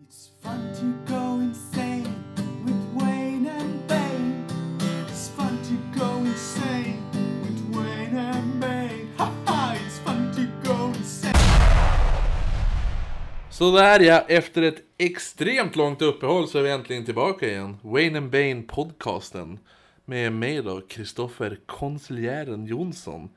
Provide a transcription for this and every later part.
It's fun to go insane with Wayne and Bane. It's fun to go insane with Wayne and Bane. Ha ha! It's fun to go insane. Så där ja, efter ett extremt långt uppehåll så är vi äntligen tillbaka igen. Wayne and Bane podcasten. Med mig då, Kristoffer Konsiljären Jonsson.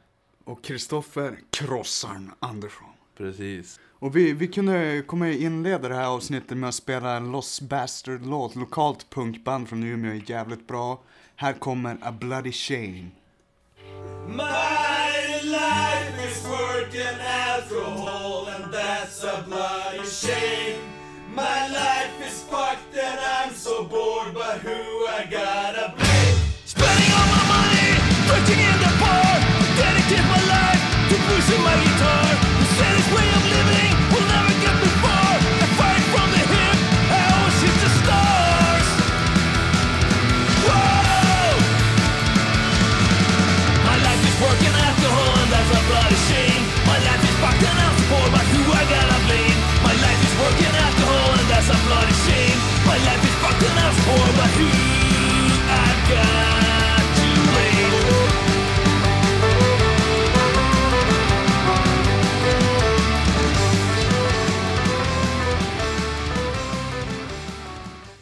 Och Kristoffer Krossarn Andersson. Precis. Och vi, vi kunde komma inleda det här avsnittet med att spela en Lost Bastard-låt. Lokalt punkband från Umeå är jävligt bra. Här kommer A Bloody Shame. My life is working alcohol and that's a bloody shame. My life is fucked and I'm so bored, but who I gotta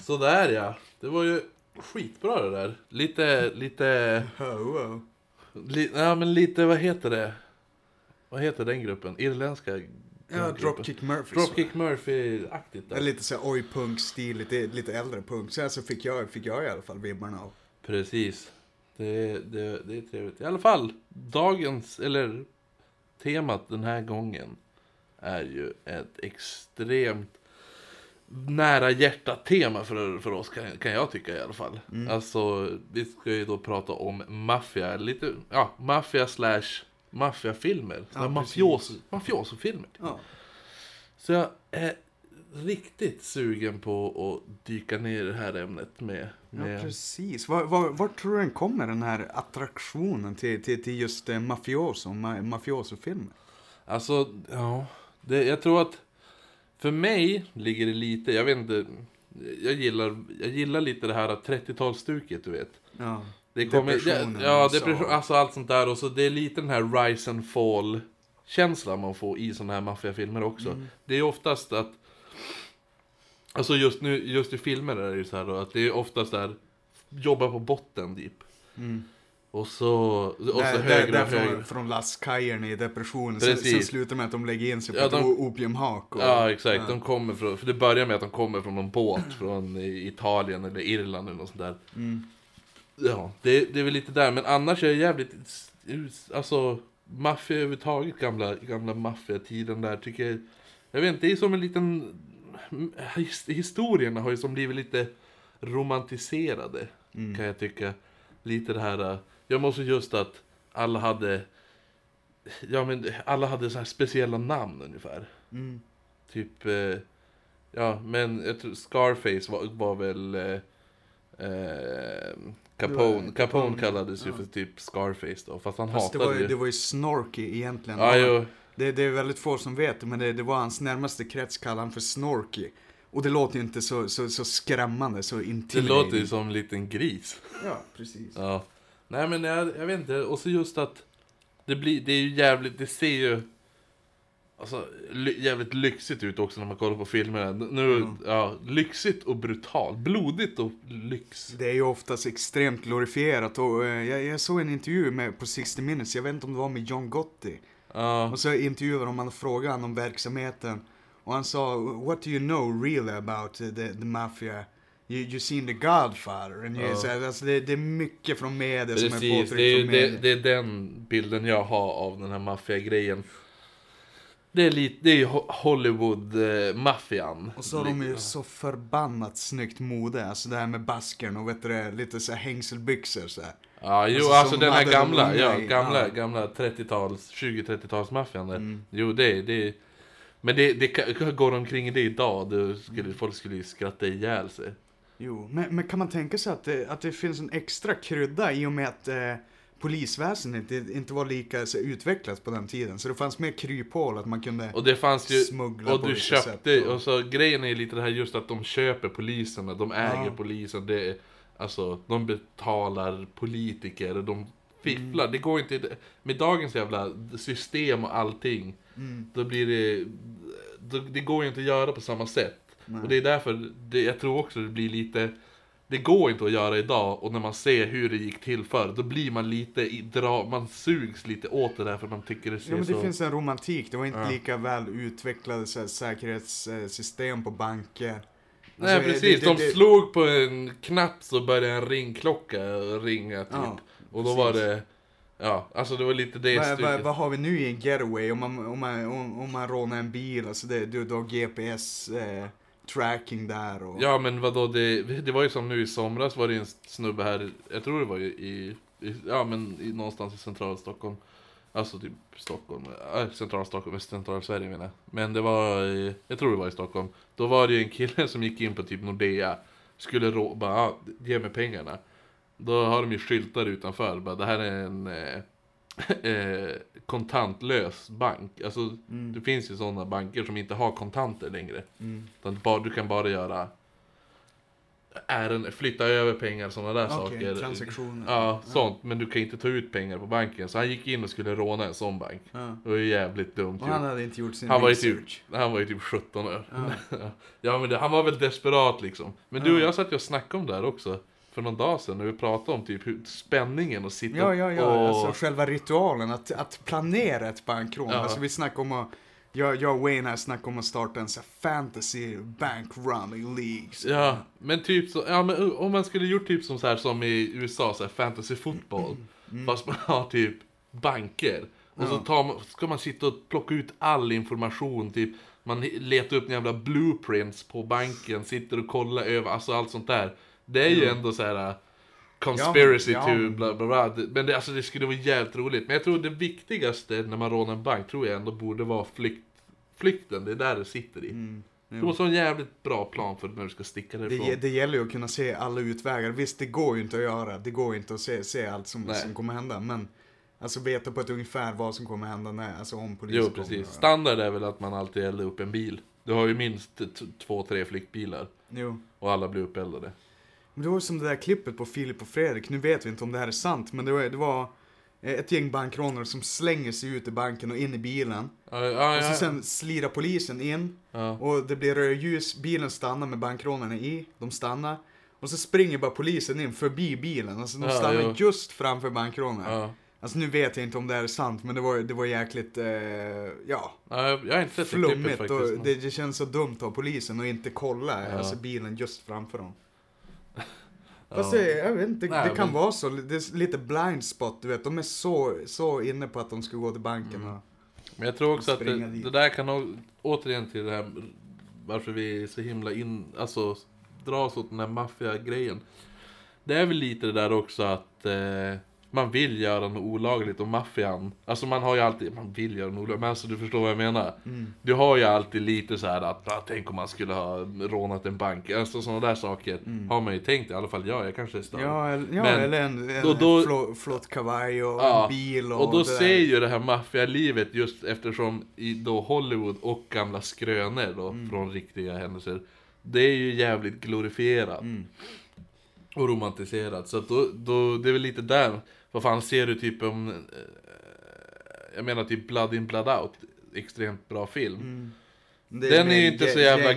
Så där ja. Det var ju skitbra det där. Lite, lite, Oh, oh. li, ja men lite, vad heter det? Vad heter den gruppen? Irländska Ja. Dropkick Murphys. Dropkick Murphy-aktigt där. Lite så oj punk-stil, lite, lite äldre punk. Så här så fick jag, fick jag i alla fall vibbarna av. Precis. Det, det, det är trevligt. I alla fall, dagens, eller temat den här gången är ju ett extremt nära hjärtat tema för, för oss kan, kan jag tycka i alla fall. Alltså, vi ska ju då prata om maffia, lite, ja, maffia slash maffiafilmer. Ja, Ja, mafios, mafiosofilmer. Ja. Så jag är riktigt sugen på att dyka ner i det här ämnet med, Ja, med precis. Var, var, var tror du den kommer, den här attraktionen till, till, till just eh, mafioso, ma, mafiosofilmer? Alltså, ja. Det, jag tror att för mig ligger det lite, jag vet inte. Jag gillar, jag gillar lite det här 30-talsstuket, du vet. Ja. Det kommer, Depressionen, ja, ja depression, alltså allt sånt där. Och så det är lite den här rise and fall känslan man får i såna här maffiafilmer också. Mm. Det är oftast att, alltså just nu, just i filmer är det ju så här då, att det är oftast där, jobba på botten typ. Och så, och så Mm. Där, högre där, och högre. från, från lastkajen i depressionen. Sen, sen slutar med att de lägger in sig på Ja, ett de- o- opiumhak. Och, Ja, exakt. De kommer från, för det börjar med att de kommer från någon båt från Italien eller Irland eller något sånt där. Ja, det, det är väl lite där. Men annars är jag jävligt, alltså, maffia överhuvudtaget, gamla, gamla maffiatiden där tycker jag, jag vet inte, det är som en liten, his- historierna har ju som blivit lite romantiserade, kan jag tycka. Lite det här, jag måste just att alla hade, ja men alla hade så här speciella namn ungefär. Mm. Typ, eh, ja men jag tror Scarface var, var väl eh, eh, Capone, Det Capone Capone, kallades ju ja. för typ Scarface då, fast han Fast det hatade var, ju, ju... det var ju Snorky egentligen. Ja, jo, Det, det är väldigt få som vet det, men det, det var hans närmaste krets kallade han för Snorky. Och det låter ju inte så, så, så skrämmande, så det intimidating. låter ju som en liten gris. Ja, precis. Ja. Nej men jag, jag vet inte, och så just att det blir, det är ju jävligt, det ser ju Alltså ly, jävligt lyxigt ut också när man kollar på filmerna. Nu, Mm. ja, lyxigt och brutalt. Blodigt och lyx. Det är ju oftast extremt glorifierat och eh, jag, jag såg en intervju med, på 60 minutes, jag vet inte om det var med John Gotti. Ja, Och så intervjuade de honom och frågade honom om verksamheten. Och han sa, what do you know really about the, the mafia? You, you seen the Godfather? And you, Ja. så här, alltså det, det är mycket från media som är Precis, det är, påtryckt från det, det är den bilden jag har av den här maffiagrejen. Det är lite, det är Hollywood-maffian. Och så har de ju så förbannat snyggt mode, alltså det här med baskern och vet du det, lite så här hängselbyxor så här. Ja, jo, Alltså, alltså, den här gamla, ja, gamla, ja. gamla 30-tals, 20-30-talsmaffian där. Mm. Jo, det, det Men det, det går omkring i det idag, då skulle, folk skulle ju skratta ihjäl sig. Jo, men, men kan man tänka sig att det, att det finns en extra krydda i och med att eh, polisväsendet det inte var lika så, utvecklat på den tiden. Så det fanns mer kryphål att man kunde Och det fanns ju, smuggla och på du köpte, och- och så grejen är ju lite det här just att de köper poliserna, de äger Ja. polisen, det alltså, de betalar politiker, de fifflar, Mm. det går inte, med dagens jävla system och allting, Mm. då blir det, då, det går ju inte att göra på samma sätt. Nej. Och det är därför, det, jag tror också det blir lite, det går inte att göra idag, och när man ser hur det gick till förr, då blir man lite, i, dra, man sugs lite åt det där för man tycker det ser Ja, men det så... finns en romantik. Det var inte Ja. lika väl utvecklade så här, säkerhetssystem på banker. Nej Alltså, precis, det- de det- det- slog på en knapp så började en ringklocka ringa typ. Ja, och då var det, ja, alltså det var lite det Vad, stycket. vad har vi nu i en getaway om man, om man, om, om man rånar en bil? Alltså det, du, du har GPS eh, tracking där och... Ja men vadå, det, det var ju som nu i somras var det en snubbe här, jag tror det var ju i, i ja men i, någonstans i centrala Stockholm. Alltså typ Stockholm, äh, centrala Stockholm, centrala Sverige menar jag. Men det var, i, jag tror det var i Stockholm. Då var det ju en kille som gick in på typ Nordea, skulle rå, bara, ah, ge mig pengarna. Då har de ju skyltar utanför, bara det här är en eh, eh, kontantlös bank. Alltså Mm. det finns ju sådana banker som inte har kontanter längre. Mm. Utan du kan bara göra ärenden, flytta över pengar, sådana där Okej, saker. transaktioner. Ja, sånt. Men du kan inte ta ut pengar på banken. Så han gick in och skulle råna en sån bank. Ja. Det var ju jävligt dumt Och han hade inte gjort sin Han var ju research. typ, han var ju typ 17 år. Ja. Ja men det, han var väl desperat liksom. Men du och Ja. jag satt ju och snackade om det här också. För någon dag sedan när vi pratade om typ spänningen och sitta Ja, ja, ja. och... Alltså själva ritualen, att, att planera ett bankrån. Ja. Alltså vi snackade om att, jag, jag och Wayne här snackade om att starta en så här fantasy bank running league. Så. Ja, men typ så, ja men om man skulle gjort typ som så här som i USA, så här fantasy fotboll. Fast man har typ banker. Och så Ja. tar man, ska man sitta och plocka ut all information, typ man letar upp jävla blueprints på banken, sitter och kollar över, alltså allt sånt där. Det är ju ändå så här uh, conspiracy Ja, to ja. bla bla bla. Det- Men det, alltså, det skulle vara jävligt roligt. Men jag tror det viktigaste när man rånar en bank, tror jag ändå borde vara flykt, flykten. Det är där det sitter i. Mm. Du måste ha en jävligt bra plan för när du ska sticka Det, därifrån. ge- det gäller ju att kunna se alla utvägar. Visst, det går ju inte att göra. Det går inte att se, se allt som, som kommer hända. Men alltså veta på ett ungefär vad som kommer hända när, alltså om polisen Jo, kommer. precis. Standard är väl att man alltid eldar upp en bil. Du har ju minst två, tre flyktbilar. Jo. Och alla blir uppeldade. Men det var ju som det där klippet på Filip och Fredrik. Nu vet vi inte om det här är sant, men det var, det var eh, ett gäng bankrånare som slänger sig ut i banken och in i bilen. Ja, ja, Och så sen slirar polisen in och det blir rödljus, bilen stannar med bankrånarna i, de stannar. Och så springer bara polisen in förbi bilen, alltså de stannar jo. just framför bankrånarna. ja. Alltså nu vet jag inte om det här är sant, men det var, det var jäkligt, eh, ja, ja jag har inte sett det klippet flummigt faktiskt. och det, det känns så dumt av polisen att inte kolla alltså bilen just framför dem. Ja. Fast det, jag vet inte, Nej, det kan men- vara så. Det är lite blind spot, du vet. De är så, så inne på att de ska gå till banken Mm. och... Men jag tror också att det, det där kan nog, återigen till det här varför vi är så himla in, alltså dras åt den här maffiagrejen. Det är väl lite det där också att eh, man vill göra något olagligt och maffian, alltså man har ju alltid, man vill göra något olagligt, men alltså du förstår vad jag menar. Mm. Du har ju alltid lite så här att, ah, tänk om man skulle ha rånat en bank, alltså sådana där saker har man ju tänkt, i alla fall jag, jag kanske är större. Mm. Ja, eller, ja, Men eller en, en då- då- flå, flott kavaj och Ja, en bil och, Och då ser ju det här maffialivet just eftersom i då Hollywood och gamla skrönor då Mm. från riktiga händelser. Det är ju jävligt glorifierat. Mm. Och romantiserat. Så att då, då, det är väl lite där. Vad fan ser du typ om... Eh, jag menar typ Blood in Blood out. Extremt bra film. Mm. Det Den är ju inte så jävla...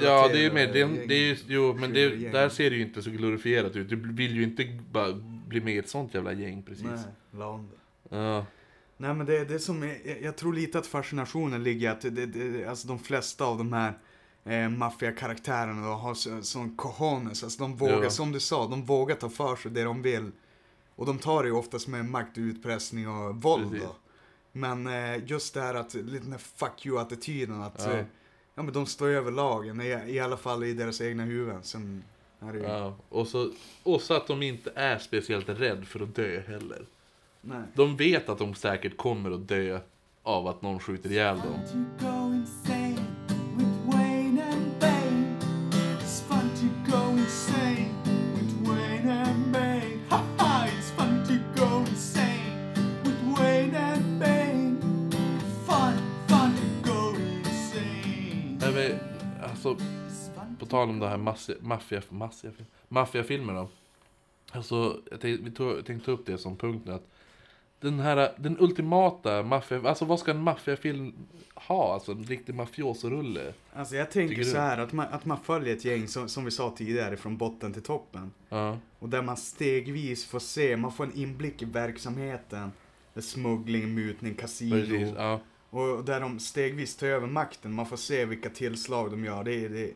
Ja, det är ju mer... Den, det är ju, jo, men det, där ser det ju inte så glorifierat ut. Du vill ju inte bara bli med i ett sånt jävla gäng precis. Nej. Ja. Nej men det, det är som, jag, jag tror lite att fascinationen ligger att det, det, alltså de flesta av de här eh, maffiakaraktärerna har så, sån cojones, alltså de vågar, Ja. som du sa, de vågar ta för sig det de vill. Och de tar det ju oftast med makt, utpressning och våld Precis. då. Men eh, just det här att, lite den här fuck you-attityden att, Ja. eh, ja men de står över lagen, i, i alla fall i deras egna huvuden. Sen är det ju, Ja, och så, och så att de inte är speciellt rädd för att dö heller. nej. De vet att de säkert kommer att dö av att någon skjuter ihjäl dem. På tal om det här maffia, maffia, maffia. Alltså, jag tänkte, vi tog, tänkte ta upp det som punkt nu att den här, den ultimata maffia, alltså vad ska en maffiafilm ha? Alltså en riktig mafiosorulle? Alltså jag tänker så här att man, att man följer ett gäng som, som vi sa tidigare från botten till toppen. Ja. Och där man stegvis får se, man får en inblick i verksamheten. Smuggling, mutning, kasino. Precis, ja. Och där de stegvis tar över makten. Man får se vilka tillslag de gör. Det det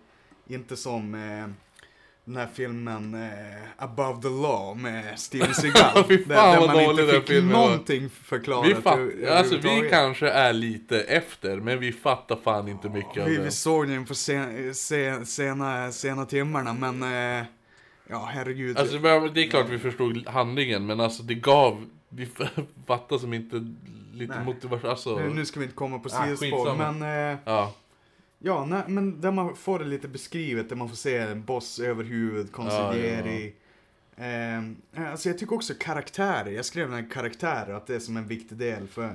inte som eh, den här filmen eh, Above the Law med Steven Seagal. Där, där man inte fick filmen någonting förklarat. Vi, fatt, över- alltså, vi kanske är lite efter, men vi fattar fan inte mycket av Vi, det. vi såg den på sen, sen, sena, sena timmarna, men eh, ja, herregud. Alltså, det är klart vi förstod handlingen, men alltså det gav... Vi fattade som inte lite motivation, alltså... nu, nu ska vi inte komma på Ah, sidospår, men eh, Ja, ja, nej, men där man får det lite beskrivet, där man får se en boss över huvud, konsiglieri. Eh, alltså jag tycker också karaktärer, jag skrev den här karaktärer, att det är som en viktig del för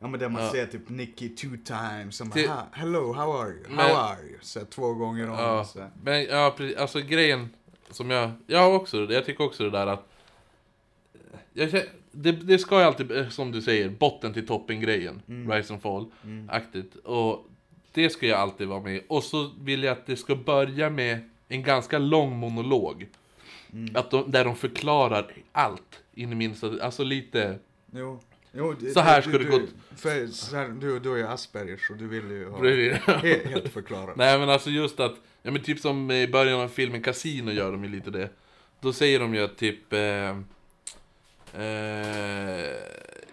Ja men där man Ja. ser typ Nicky two times, som "Ha- hello, how are you? How Men- are you? Så två gånger om. ja. Så. Men ja, alltså grejen som jag... Jag har också, jag tycker också det där att... Jag, känner- det, det ska ju alltid, eh, som du säger, botten till toppen grejen. Mm. Rise and fall, aktigt. Och det ska jag alltid vara med. Och så vill jag att det ska börja med en ganska lång monolog. Mm. Att de, där de förklarar allt in i minsta, alltså lite... Jo. Jo, det- Så här ska det gå. För, så här, du, du är Aspergers och du vill ju ha helt, helt förklarat. Nej men alltså just att, ja men typ som i början av filmen Casino gör de ju lite det. Då säger de ju att typ... Eh, eh,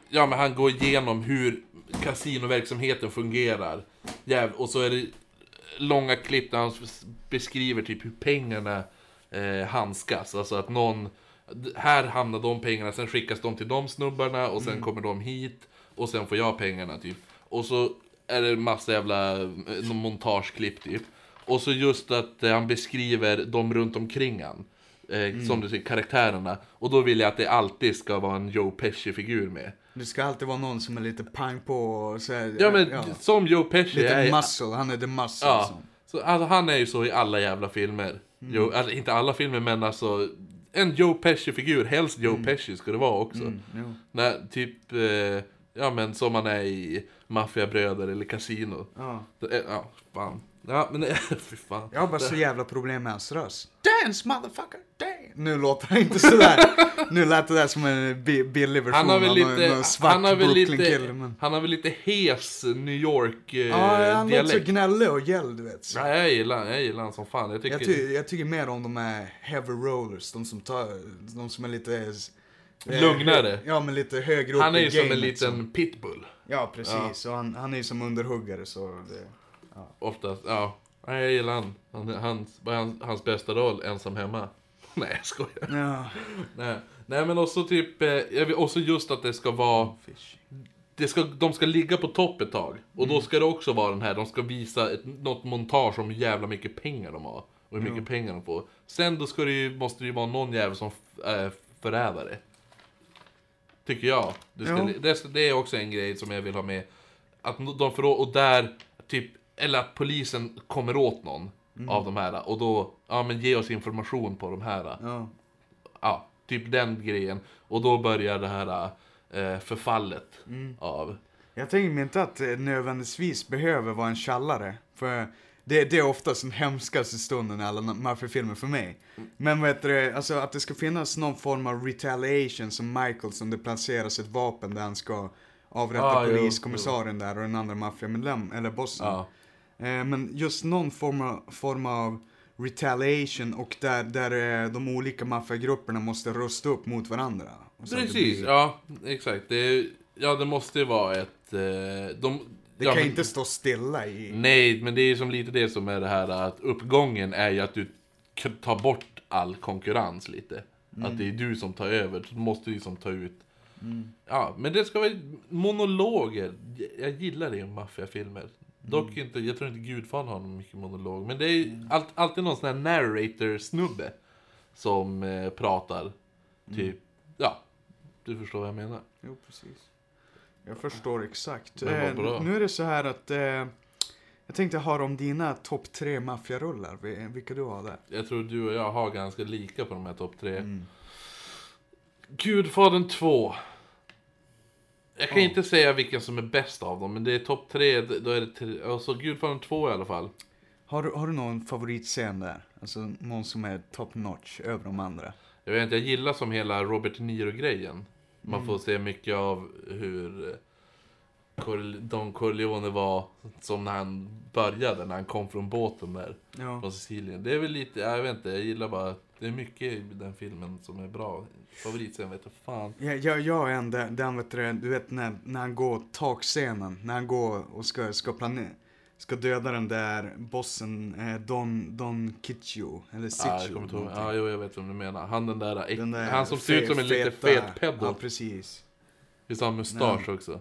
ja men han går igenom hur kasinoverksamheten fungerar. Jäv, och så är det långa klipp där han beskriver typ hur pengarna eh, handskas. Alltså att någon... Här hamnar de pengarna, sen skickas de till de snubbarna och sen kommer de hit. Och sen får jag pengarna typ. Och så är det massa jävla eh, montageklipp typ. Och så just att eh, han beskriver de runt omkring han. Eh, Som du säger, karaktärerna. Och då vill jag att det alltid ska vara en Joe Pesci-figur med. Det ska alltid vara någon som är lite pang på och så här, Ja men som Joe Pesci Lite är... muscle, han är the muscle. Ja, som. så, alltså, han är ju så i alla jävla filmer. Mm. Joe, alltså, inte alla filmer men alltså en Joe Pesci-figur, helst Joe Pesci ska det vara också. Mm. När, typ, eh, ja men som man är i Maffiabröder eller Casino. Ja. Det Ja, fan. Ja men fy fan. Jag har bara så jävla problem med hans röst. Dance motherfucker, dance! Nu låter han inte sådär. nu lät det där som en bi- billig version Han har väl av någon, lite, svart han har väl lite, Men... han har väl lite hes New York eh, Ja, han låter så gnällig och gäll, du vet. Så. Ja, jag gillar, jag gillar han som fan. Jag tycker... Jag, ty jag tycker mer om de här heavy rollers, de som tar, de som är lite... eh, Lugnare. Ja, men lite högre upp han är ju som en liten så. pitbull. Ja, precis. Och han, han är ju som underhuggare, så det... Oftast, ja. Nej, jag gillar han. han hans, vad är hans, hans bästa roll? Ensam hemma. Nej, jag skojar. Ja. Nej, Nej men också typ, eh, också just att det ska vara, det ska, de ska ligga på topp ett tag. Och Mm. då ska det också vara den här, de ska visa ett, något montage om hur jävla mycket pengar de har. Och hur mycket pengar de får. Sen då ska det ju, måste det ju vara någon jävel som är förrädare. Tycker jag. Det, ska, det, det är också en grej som jag vill ha med. Att de får, och där, typ, eller att polisen kommer åt någon Mm. av de här. Och då, ja men ge oss information på de här. Ja. Ja, typ den grejen. Och då börjar det här eh, förfallet av... Jag tänker mig inte att det nödvändigtvis behöver vara en tjallare. För det, det är oftast den hemskaste stunden i alla maffiafilmer för mig. Men vet du, alltså att det ska finnas någon form av retaliation som Michael som det placeras ett vapen där han ska avrätta Ah, poliskommissarien där och den andra maffiamedlem, eller bossen. Ja. Eh, men just någon form av, form av retaliation och där, där eh, de olika maffiagrupperna måste rusta upp mot varandra. Precis, blir- ja exakt. Det, ja, det måste ju vara ett... Eh, de, Det ja, kan men- inte stå stilla i... Nej, men det är som lite det som är det här att uppgången är ju att du tar bort all konkurrens lite. Att det är du som tar över, så måste du som ta ut. Ja, men det ska vara monologer. Jag gillar det i maffiafilmer. Dock inte, jag tror inte Gudfadern har någon mycket monolog. Men det är allt, alltid någon sån här narrator-snubbe. Som eh, pratar. Typ, ja. Du förstår vad jag menar. Jo, precis. Jag förstår exakt. Men vad Eh, bra. nu är det så här att eh, Jag tänkte höra om dina topp tre maffiarullar, vi- vilka du har där. Jag tror du och jag har ganska lika på de här topp tre. Mm. Gudfadern 2. Jag kan inte säga vilken som är bäst av dem, men det är topp tre, då är det tre, alltså Gudfadern 2 i alla fall. Har du, har du någon favoritscen där? Alltså någon som är top notch över de andra? Jag vet inte, jag gillar som hela Robert De Niro-grejen. Man Mm. får se mycket av hur eh, Don Corleone var som när han började, när han kom från båten där Ja. från Sicilien. Det är väl lite, jag vet inte, jag gillar bara, det är mycket i den filmen som är bra. Favoritscen vet jag fan. Jag, jag, jag är en den, den vet du, du vet när, när han går takscenen, när han går och ska, ska planera, ska döda den där bossen, eh, Don, Don Kichu, eller Sichu. Ja, jag kommer inte ihåg. någonting. Ja, jo, jag vet vem du menar. Han den där, äck- Den där han som ser ut som en lite fet pedo. Ja, precis. Visst har han mustasch också?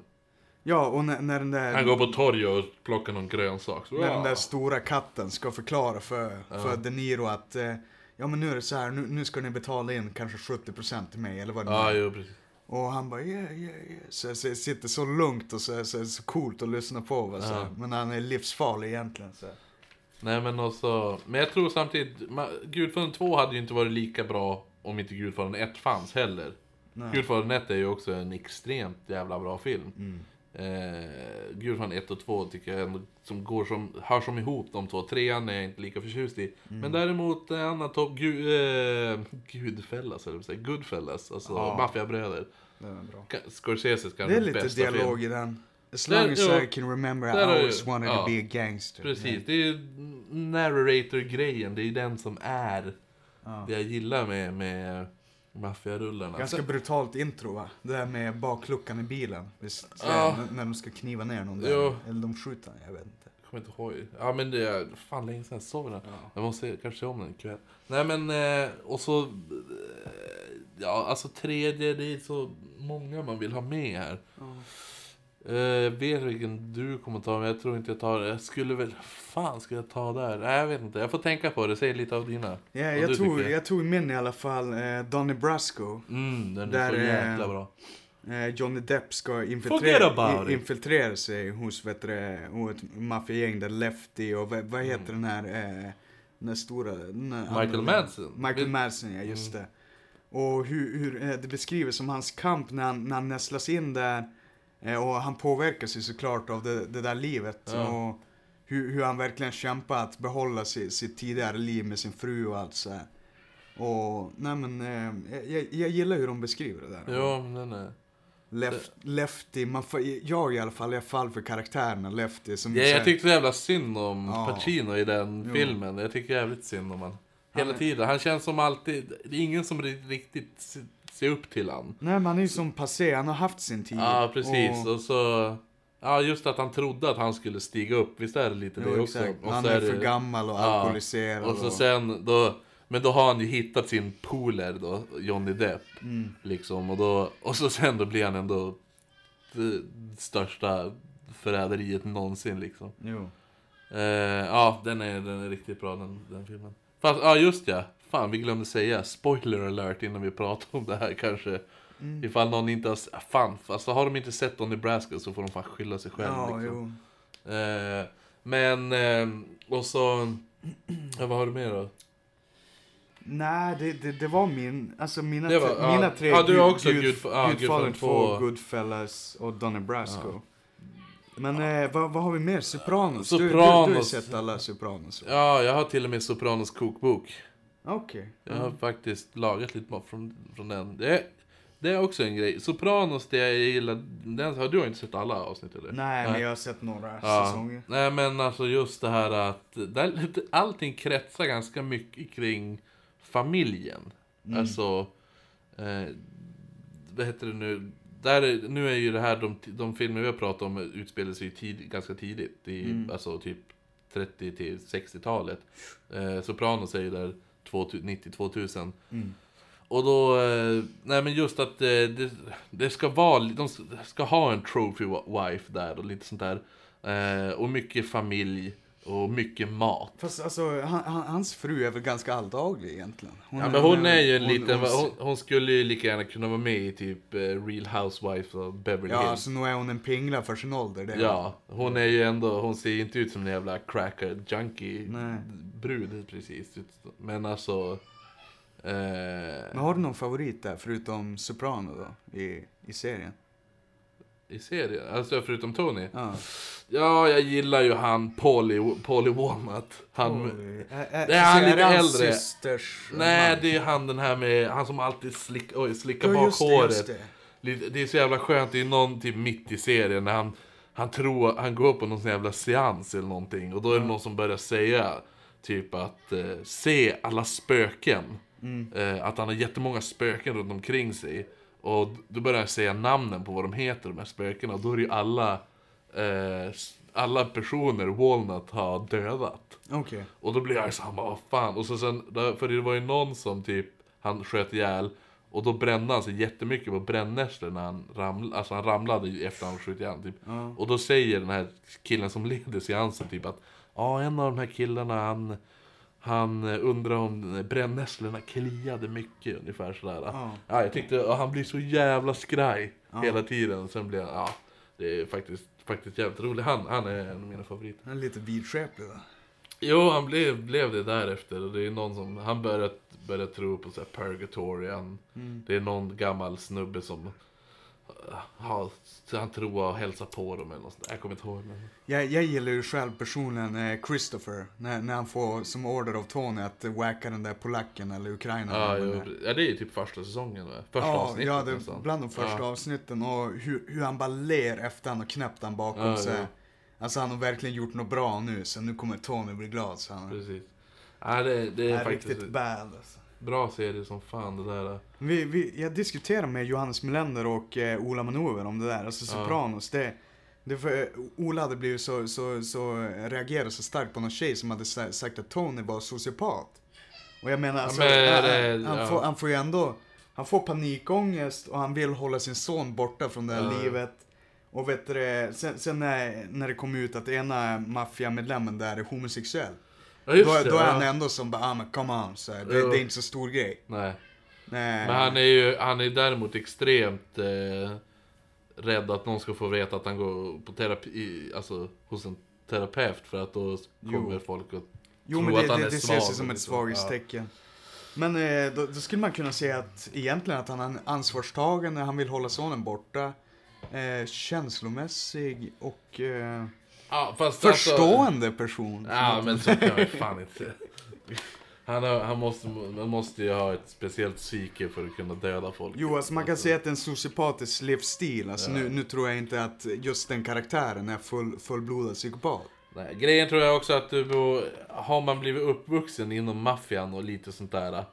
Ja, och när, när den där... Han går på torget och plockar någon grönsak. Så, När den där ja. stora katten ska förklara för, för De Niro att eh, ja men nu är det så här, nu, nu ska ni betala in kanske 70% till mig eller vad det Ja, är. jo, precis. Och han bara yeah, yeah, yeah. Så, så sitter så lugnt och så, så, så coolt att lyssna på. Va, så, Ja. Men han är livsfarlig egentligen. Så. Nej men också, men jag tror samtidigt, ma- Gudfadern 2 hade ju inte varit lika bra om inte Gudfadern 1 fanns heller. Nej. Gudfadern 1 är ju också en extremt jävla bra film. Mm. Eh, Gudfadern 1 och 2 tycker jag ändå som går som, hör som ihop de två. Trean är jag inte lika förtjust i. Mm. Men däremot en annan topp, Gu, eh, Gudfellas eller säger Goodfellas, alltså Ja. Maffiabröder. Det är bra. Scorseses kanske Det är lite dialog film. i den. As Där- long as ja. I can remember I Där always wanted ja. to be a gangster. Precis, det är ju narrator-grejen, det är ju den som är Ja. det jag gillar med, med maffiarullarna. Ganska brutalt intro va? Det där med bakluckan i bilen. Visst, Ja. när, de ska kniva ner någon där. Jo. Eller de skjuter jag vet inte. Jag kommer inte ihåg. Ja men det är fan länge sedan jag såg den. Ja. Jag måste kanske se om den ikväll. Nej men, eh, och så... eh, Ja, alltså tredje, det är så många man vill ha med här. Eh, Jag vet vilken du kommer ta, men jag tror inte jag tar Jag skulle väl... fan ska jag ta där? Nej, jag vet inte. Jag får tänka på det. Säg lite av dina. Ja, Vad jag, tog, tycker. jag tog min i alla fall, eh, Donny Brasco. Mm, den är Där så är- jäkla bra. Eh, Johnny Depp ska infiltrera, infiltrera sig hos vet du, hos ett maffiagäng där Lefty och vad, vad heter den här, eh, den stora... Den här Mm. Michael Madsen. Michael Madsen, ja just Mm. det. Och hur, hur eh, det beskrivs som hans kamp när han, när han nästlas in där. Eh, och han påverkas ju såklart av det, det där livet. Ja. Och hur, hur han verkligen kämpar att behålla sitt, sitt tidigare liv med sin fru och allt så här. Och nej men, eh, jag, jag gillar hur de beskriver det där. Ja, men är... Left, lefty, man får, jag i alla fall, jag faller för karaktärerna Lefty som Ja, här- jag tyckte så jävla synd om Ja. Pacino i den Jo. filmen. Jag tycker jävligt synd om han. Hela Han är- tiden. Han känns som alltid... Det är ingen som ri- riktigt se- upp till han. Nej men han är ju som passé, han har haft sin tid. Ja, precis. Och, Och så... Ja, just att han trodde att han skulle stiga upp. Visst är det lite jo, det också? exakt. Och han är, det- för gammal och Ja. alkoholiserad. Och så sen då... Men då har han ju hittat sin poler då, Johnny Depp. Mm. Liksom. Och, då, och så sen då blir han ändå det största förräderiet någonsin liksom. Jo. Eh, ja, den är, den är riktigt bra den, den filmen. Fast, ja just ja. Fan, vi glömde säga. Spoiler alert innan vi pratar om det här kanske. Mm. Ifall någon inte har... s- Fan, alltså har de inte sett Don Nebraska så får de fan skylla sig själva. Ja, liksom. Eh, men, eh, och så... Ja, vad har du mer då? Nej, det, det, det var min, alltså mina, var- tre, ja. mina tre. Ja, du har också Gud, Gudf- ja, Gudfadern Gudfadern 2, två. Goodfellas och Donny Brasco. Men eh, vad, vad har vi mer? Sopranos? Du, du, du, Sopranos. har sett alla Sopranos. va? Ja, jag har till och med Sopranos kokbok. Okej. Jag har faktiskt lagat lite mat från, från den. Det är, det är också en grej. Sopranos, det jag gillar, den, har du har inte sett alla avsnitt eller? Nej, men jag har sett några Ja. säsonger. Nej men alltså just det här att där, allting kretsar ganska mycket kring familjen. Mm. Alltså, eh, vad heter det nu? Där, är- nu är ju det här, de, de filmer vi har pratat om utspelar sig tid, ganska tidigt. I, Mm. Alltså typ 30 till 60-talet. Eh, Sopranos är ju där 90-2000. Mm. Och då, eh, nej men just att eh, det, det ska vara, de ska ha en trophy wife där och lite sånt där. Eh, och mycket familj. Och mycket mat. Fast alltså, han, han, hans fru är väl ganska alldaglig egentligen? Ja, men hon är ju en hon- liten, hon- hon, hon skulle ju lika gärna kunna vara med i typ eh, Real Housewives av Beverly Ja, Hills. alltså nu är hon en pingla för sin ålder. Det är Ja, hon är ju ändå, hon ser ju inte ut som en jävla cracker junkie Nej. brud precis. Men alltså... Men Eh, har du någon favorit där, förutom Soprano då, i, i serien? I serien, alltså förutom Tony. Ja. Ja, jag gillar ju han Paulie, Paulie Walnut. Han, Är, är, Det är han lite hans äldre. systers nej, man? det är han den här med, han som alltid slick, oj, slickar Ja, bak just det, håret. just det. Lite- Det är så jävla skönt, det är någon typ mitt i serien när han, han tror, han går på någon sån jävla seans eller någonting och då är det någon som börjar säga typ att eh, se alla spöken. Mm. Eh, att han har jättemånga spöken runt omkring sig. Och då börjar han säga namnen på vad de heter de här spökena och då är det ju alla, eh, alla personer Walnut har dödat. Okej. Och då blir jag så här, vad fan. Och så sen, för det var ju någon som typ, han sköt ihjäl. Och då brände han sig jättemycket på brännässlor när han ramlade, alltså han ramlade ju efter han skjutit ihjäl typ. Ja. Och då säger den här killen som leder seansen typ att Ja, en av de här killarna han, han eh, undrar om brännässlorna kliade mycket ungefär sådär. Ja. Ja, jag tyckte, han blir så jävla skraj Ja. hela tiden. Sen blir han, ja, det är faktiskt, faktiskt jävligt roligt. Han, han är en av mina favoriter. Han är lite vidskeplig då. Jo, han blev, blev det därefter. Och det är någon som, han började, började tro på så här purgatory. Han, Mm. Det är någon gammal snubbe som så han tror att hälsa på dem eller något sånt. Jag kommer inte ihåg. Men... Jag, jag gillar ju själv personen eh, Christopher, när, när han får som order av Tony att eh, wacka den där polacken eller ukrainaren. Ja, eller det ja, det är ju typ första säsongen va? Första ja, avsnittet ja, det nästan. bland de första ja. avsnitten och hur, hur han bara ler efter han har knäppt han bakom Ja, sig. ja. Alltså han har verkligen gjort något bra nu, så nu kommer Tony bli glad. Så han Precis. Ja, det, det är är faktiskt riktigt bad alltså. Bra serie som fan det där. Vi, vi, jag diskuterade med Johannes Melander och eh, Ola Manöver om det där, alltså Ja. Sopranos. Det, det för, eh, Ola hade blivit så, så, så reagerat så starkt på någon tjej som hade sa- sagt att Tony var sociopat. Och jag menar, alltså, men, han, det- han, ja. får, han får ju ändå, han får panikångest och han vill hålla sin son borta från det här Ja. livet. Och vet du, sen, sen när, när det kom ut att ena maffiamedlemmen där är homosexuell. Ja, just Då, det. då är ja. han ändå som bara, ah men come on, så här, det, Jo. det är inte så stor grej. Nej. Nej. Men han är ju, han är däremot extremt eh, rädd att någon ska få veta att han går på terapi, alltså hos en terapeut för att då kommer Jo. folk att Jo tro men det, att han det, är det svag ses ju som ett så. svaghetstecken. Men eh, då, då skulle man kunna säga att egentligen att han är ansvarstagande, han vill hålla sonen borta. Eh, känslomässig och eh, Ja, fast förstående person. Alltså, ja, men så kan ju fan inte. Han, har, han måste, man måste ju ha ett speciellt psyke för att kunna döda folk. Jo, alltså man kan säga att det är en sociopatisk livsstil. Alltså, Ja. nu, nu tror jag inte att just den karaktären är full, fullblodad psykopat. Nej, grejen tror jag också att du, har man blivit uppvuxen inom maffian och lite sånt där.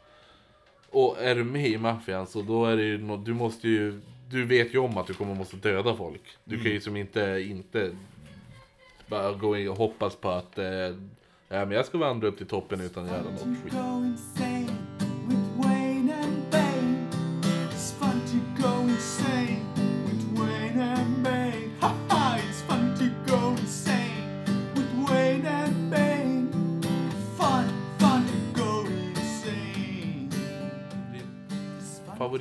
Och är du med i maffian så då är det ju du måste ju, du vet ju om att du kommer måste döda folk. Du kan ju som inte, inte bara gå in och hoppas på att eh, ja, men jag ska vandra upp till toppen utan att göra något skit.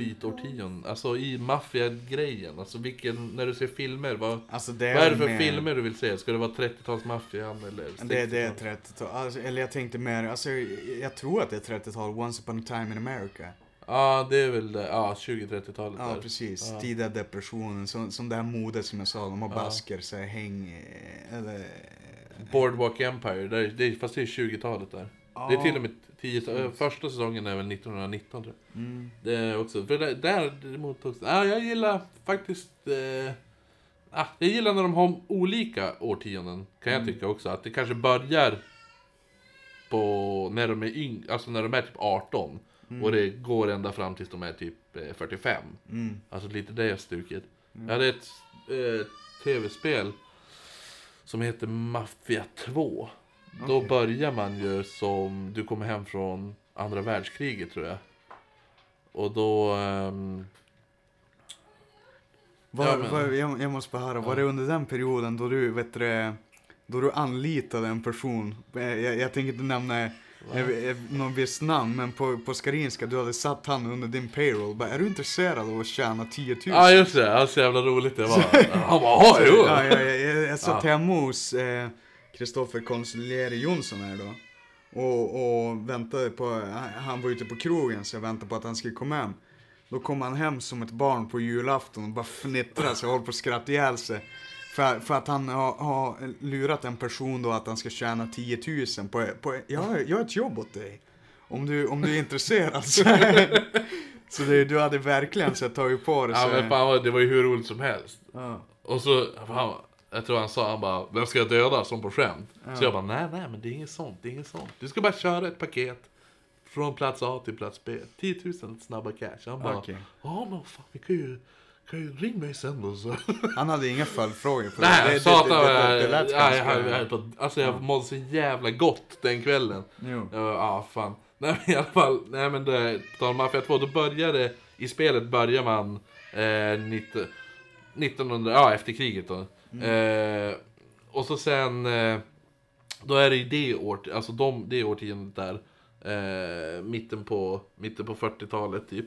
Favoritårtionde, alltså i maffiagrejen, alltså vilken, när du ser filmer, vad, Alltså det vad är det för mer- filmer du vill se? Ska det vara 30-talsmaffian eller 60-tal? Det, det är 30-tal. Alltså, eller jag tänkte mer, alltså jag tror att det är 30-tal, Once upon a time in America. Ja, det är väl det. Ja, 20-30-talet Ja, där. precis. Ja. Tidiga depressionen, som, som det här modet som jag sa, de har Ja. basker, så här, häng... Eller... Boardwalk Empire, där, det är, fast det är 20-talet där. Det är till och med 10 äh, första säsongen är väl 1919 tror jag. Mm. Det är också, för där, där ja, jag gillar faktiskt, eh, ah, jag gillar när de har olika årtionden, kan jag tycka också. Att det kanske börjar på, när de är yng, alltså när de är typ 18. Och det går ända fram tills de är typ eh, 45. Mm. Alltså lite det stuket. Jag hade ett eh, tv-spel som heter Mafia 2. Då Okej. börjar man ju som, du kommer hem från andra världskriget tror jag. Och då... ehm, Var, Ja, men- var, jag, jag måste bara höra, var Ja. det under den perioden då du, vet du, då du anlitade en person, eh, jag, jag tänker inte nämna eh, eh, någon viss namn, men på, på Skarinska, du hade satt han under din payroll. Bara, är du intresserad av att tjäna 10 000? Ja just det, så jävla roligt det var. Han bara, ja jo. Ja, ja, ja, jag, jag satt Ja. hemma hos eh, Kristoffer Consiglieri Jonsson här då. Och, och väntade på, han- var ute på krogen så jag väntade på att han skulle komma hem. Då kom han hem som ett barn på julafton och bara fnittrade så jag höll på att skratta ihjäl sig. För, för att han har, har lurat en person då att han ska tjäna 10 000 på, på jag, jag har ett jobb åt dig. Om du, om du är intresserad så. så det, du hade verkligen så tagit på det. Ja men fan det var ju hur roligt som helst. ja. Och så, han, jag tror han sa, han bara, vem ska jag döda? Som på skämt. Så jag bara, nej nej men det är inget sånt, det är inget sånt. Du ska bara köra ett paket. Från plats A till plats B. 10 000 snabba cash. Han bara, ja men fan vi kan ju, kan ju ring mig sen då så. Han hade inga följdfrågor på Nej, det. satan det, vad jag, ja, jag, alltså jag mådde så jävla gott den kvällen. Jo. Ja, ah, fan. Nej men i alla fall, nej men det, på Mafia 2, då började, i spelet börjar man eh, 19, 1900, ja efter kriget då. Eh, och så sen, eh, då är det i det år, alltså de, det årtiondet där, eh, mitten på, mitten på 40-talet typ.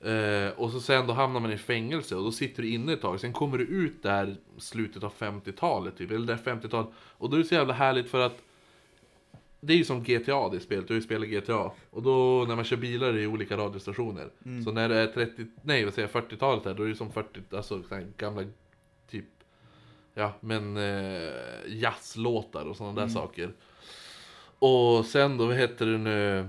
Eh, och så sen då hamnar man i fängelse och då sitter du inne ett tag. Sen kommer du ut där slutet av 50-talet typ, eller där 50-talet. Och då är det så jävla härligt för att det är ju som GTA det spelet, du har ju spelat GTA. Och då när man kör bilar i olika radiostationer. Så när det är 30, nej vad säger jag, 40-talet här, då är det som 40, alltså gamla ja men eh, jazzlåtar och sådana där saker. Och sen då, vad heter det nu?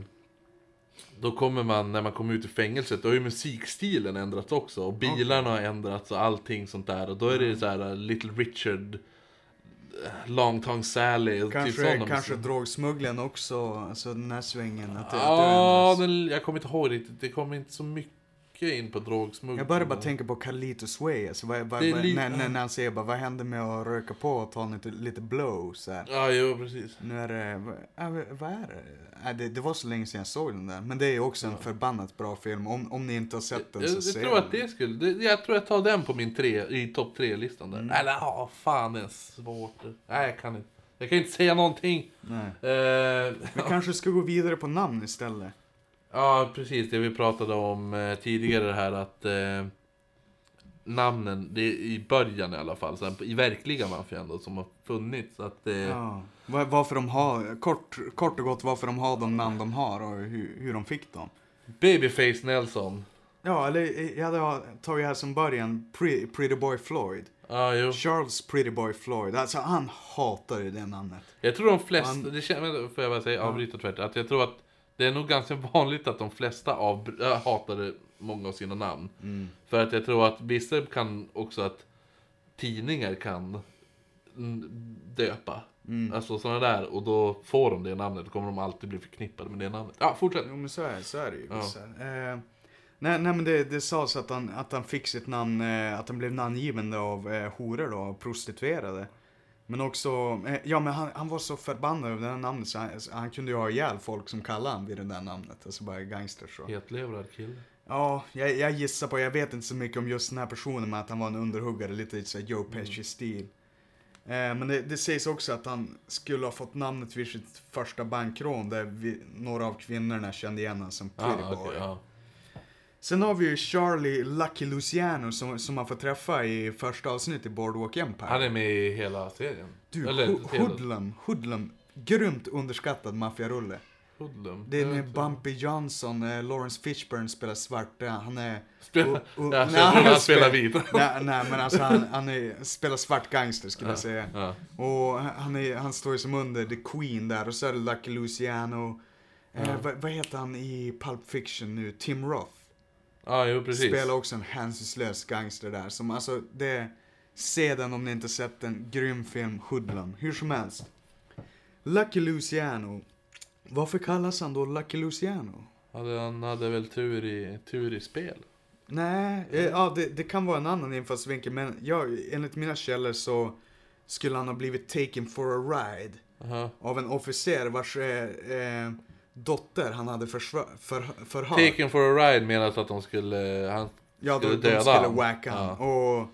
Då kommer man, när man kommer ut ur fängelset, då har ju musikstilen ändrats också. Och bilarna har ändrats och allting sånt där. Och då är det så här uh, Little Richard, uh, Long Tongue Sally, och typ Kanske, sådana kanske drogsmugglaren också, alltså den här svängen. Att det, Ja, att det den, jag kommer inte ihåg riktigt. Det kommer inte så mycket in på drogsmuggling. jag börjar bara tänka på Carlitos Way, alltså, vad, vad, vad, när, när, när han säger bara, vad händer med att röka på och ta lite, lite blow så här. Ja, jo precis. Nu är det, vad, är det? Det? Det var så länge sedan jag såg den där, men det är också en förbannat bra film. Om, om ni inte har sett den Jag, så jag se tror den. att det skulle, jag tror jag tar den på min tre, i topp tre-listan Mm. där. Eller ja, fan det är svårt. Nej, jag kan inte. Jag kan inte säga någonting. Nej. Eh, Vi kanske ska gå vidare på namn istället. Ja, precis. Det vi pratade om eh, tidigare här att eh, namnen, det är i början i alla fall, sen, i verkliga maffian då, som har funnits. Att, eh, Ja. Var- Varför de har, kort, kort och gott varför de har de namn de har och hur, hur de fick dem. Babyface Nelson. Ja, eller eh, jag hade tagit här som början, Pre, Pretty Boy Floyd. Ja, jo. Charles Pretty Boy Floyd, alltså han hatar ju det namnet. Jag tror de flesta, Han- det känns, får jag bara säga, avbryta tvärt, att jag tror att det är nog ganska vanligt att de flesta av, äh, hatade många av sina namn. För att jag tror att vissa kan också att tidningar kan mm, döpa. Alltså sådana där, och då får de det namnet, då kommer de alltid bli förknippade med det namnet. Ja, fortsätt! Jo men så är, så är det ju. Ja. Så är det. Eh, nej, nej men det, det sades att han, att han fick sitt namn, eh, att han blev namngiven av eh, horor då, prostituerade. Men också, eh, ja men han, han var så förbannad över det här namnet så han, han kunde ju ha ihjäl folk som kallade han vid det där namnet. Alltså bara gangsters så. Hetlevrad kille. Ja, jag, jag gissar på, jag vet inte så mycket om just den här personen, men att han var en underhuggare, lite såhär Joe Pesci-stil. Eh, men det, det sägs också att han skulle ha fått namnet vid sitt första bankrån, där vi, några av kvinnorna kände igen honom som Pretty Ah, okej, ja. Sen har vi ju Charlie Lucky Luciano som, som man får träffa i första avsnittet i Boardwalk Empire. Han är med i hela serien. Du, Eller, Ho- Hoodlum, Hoodlum, grymt underskattad maffiarulle. Hoodlum. Det är med. Bumpy Johnson, eh, Lawrence Fishburne spelar svart, han är... Spelar- och- och- Ja, nej, han spelar- vit. nej, nej, men alltså han, han är, spelar svart gangster skulle jag säga. Ja. Och han, är, han står ju som under The Queen där och så är det Lucky Luciano. Eh, vad, vad heter han i Pulp Fiction nu? Tim Roth. Ja, jo precis. Spelar också en hänsynslös gangster där. Som alltså, det... Se den om ni inte sett den. Grym film, Hoodlum. Hur som helst. Lucky Luciano. Varför kallas han då Lucky Luciano? Han hade väl tur i, tur i spel. Nej, eh, ja det, det kan vara en annan infallsvinkel men ja, enligt mina källor så skulle han ha blivit taken for a ride Aha. av en officer vars eh, eh, dotter han hade försva- för, förhört. Taken for a ride menas att de skulle, han Ja, skulle de, de döda skulle han. wacka. Ja. Och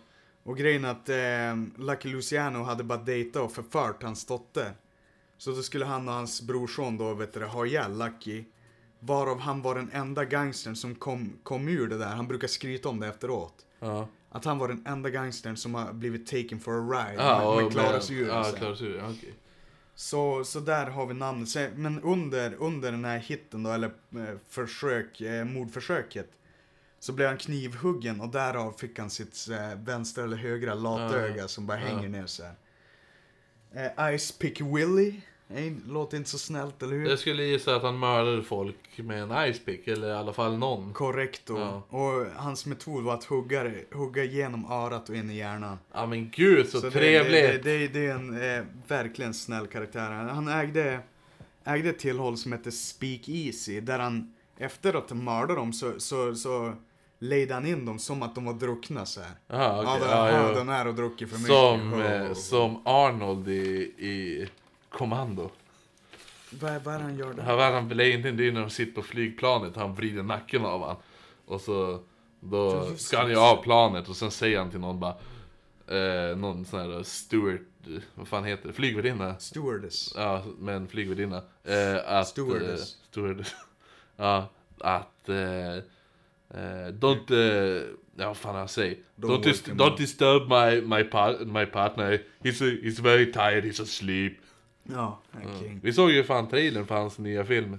Och grejen att eh, Lucky Luciano hade bara dejtat och förfört hans dotter. Så då skulle han och hans brorson då, vet du, ha ihjäl Lucky. Varav han var den enda gangstern som kom, kom ur det där. Han brukar skryta om det efteråt. Ja. Att han var den enda gangstern som har blivit taken for a ride. Ja, men, men sig ur det Ja, ur ja. Så, så där har vi namnet. Men under, under den här hitten då, eller eh, försök, eh, mordförsöket. Så blev han knivhuggen och därav fick han sitt eh, vänstra eller högra latöga som bara hänger ner så här. Eh, Ice Pick Willie. Eh, låter inte så snällt, eller hur? Jag skulle gissa att han mördade folk med en icepick, eller i alla fall någon. Korrekto. Ja. Och hans metod var att hugga, hugga igenom örat och in i hjärnan. Ja men gud så, det- trevligt! Det, det, det, det är en eh, verkligen snäll karaktär. Han ägde, ägde ett tillhåll som hette Speak Easy, där han efter att han mördade dem så, så, så lejde han in dem som att de var druckna så här. Aha, okej. Ja, de, ja, ja, den här och druckit för mycket. som, Oh. eh, som Arnold i, i Kommando. Vad, vad är det han gör där? Han, han vill inte det är när de sitter på flygplanet, han vrider nacken av han. Och så då just ska han ju av planet och sen säger han till någon bara eh, Någon sån här steward, eh, vad fan heter det? Flygvärdinna? Stewardess. Ja, men flygvärdinna. Eh, att, Stewardess. Eh, stewardess. ja, att... Eh, eh, don't... Eh, ja, vad fan han säger? Don't Don't, dis don't disturb my, my, par my partner. He's, a, he's very tired, he's asleep. Ja, okej. Vi såg ju fan trailern för hans nya film.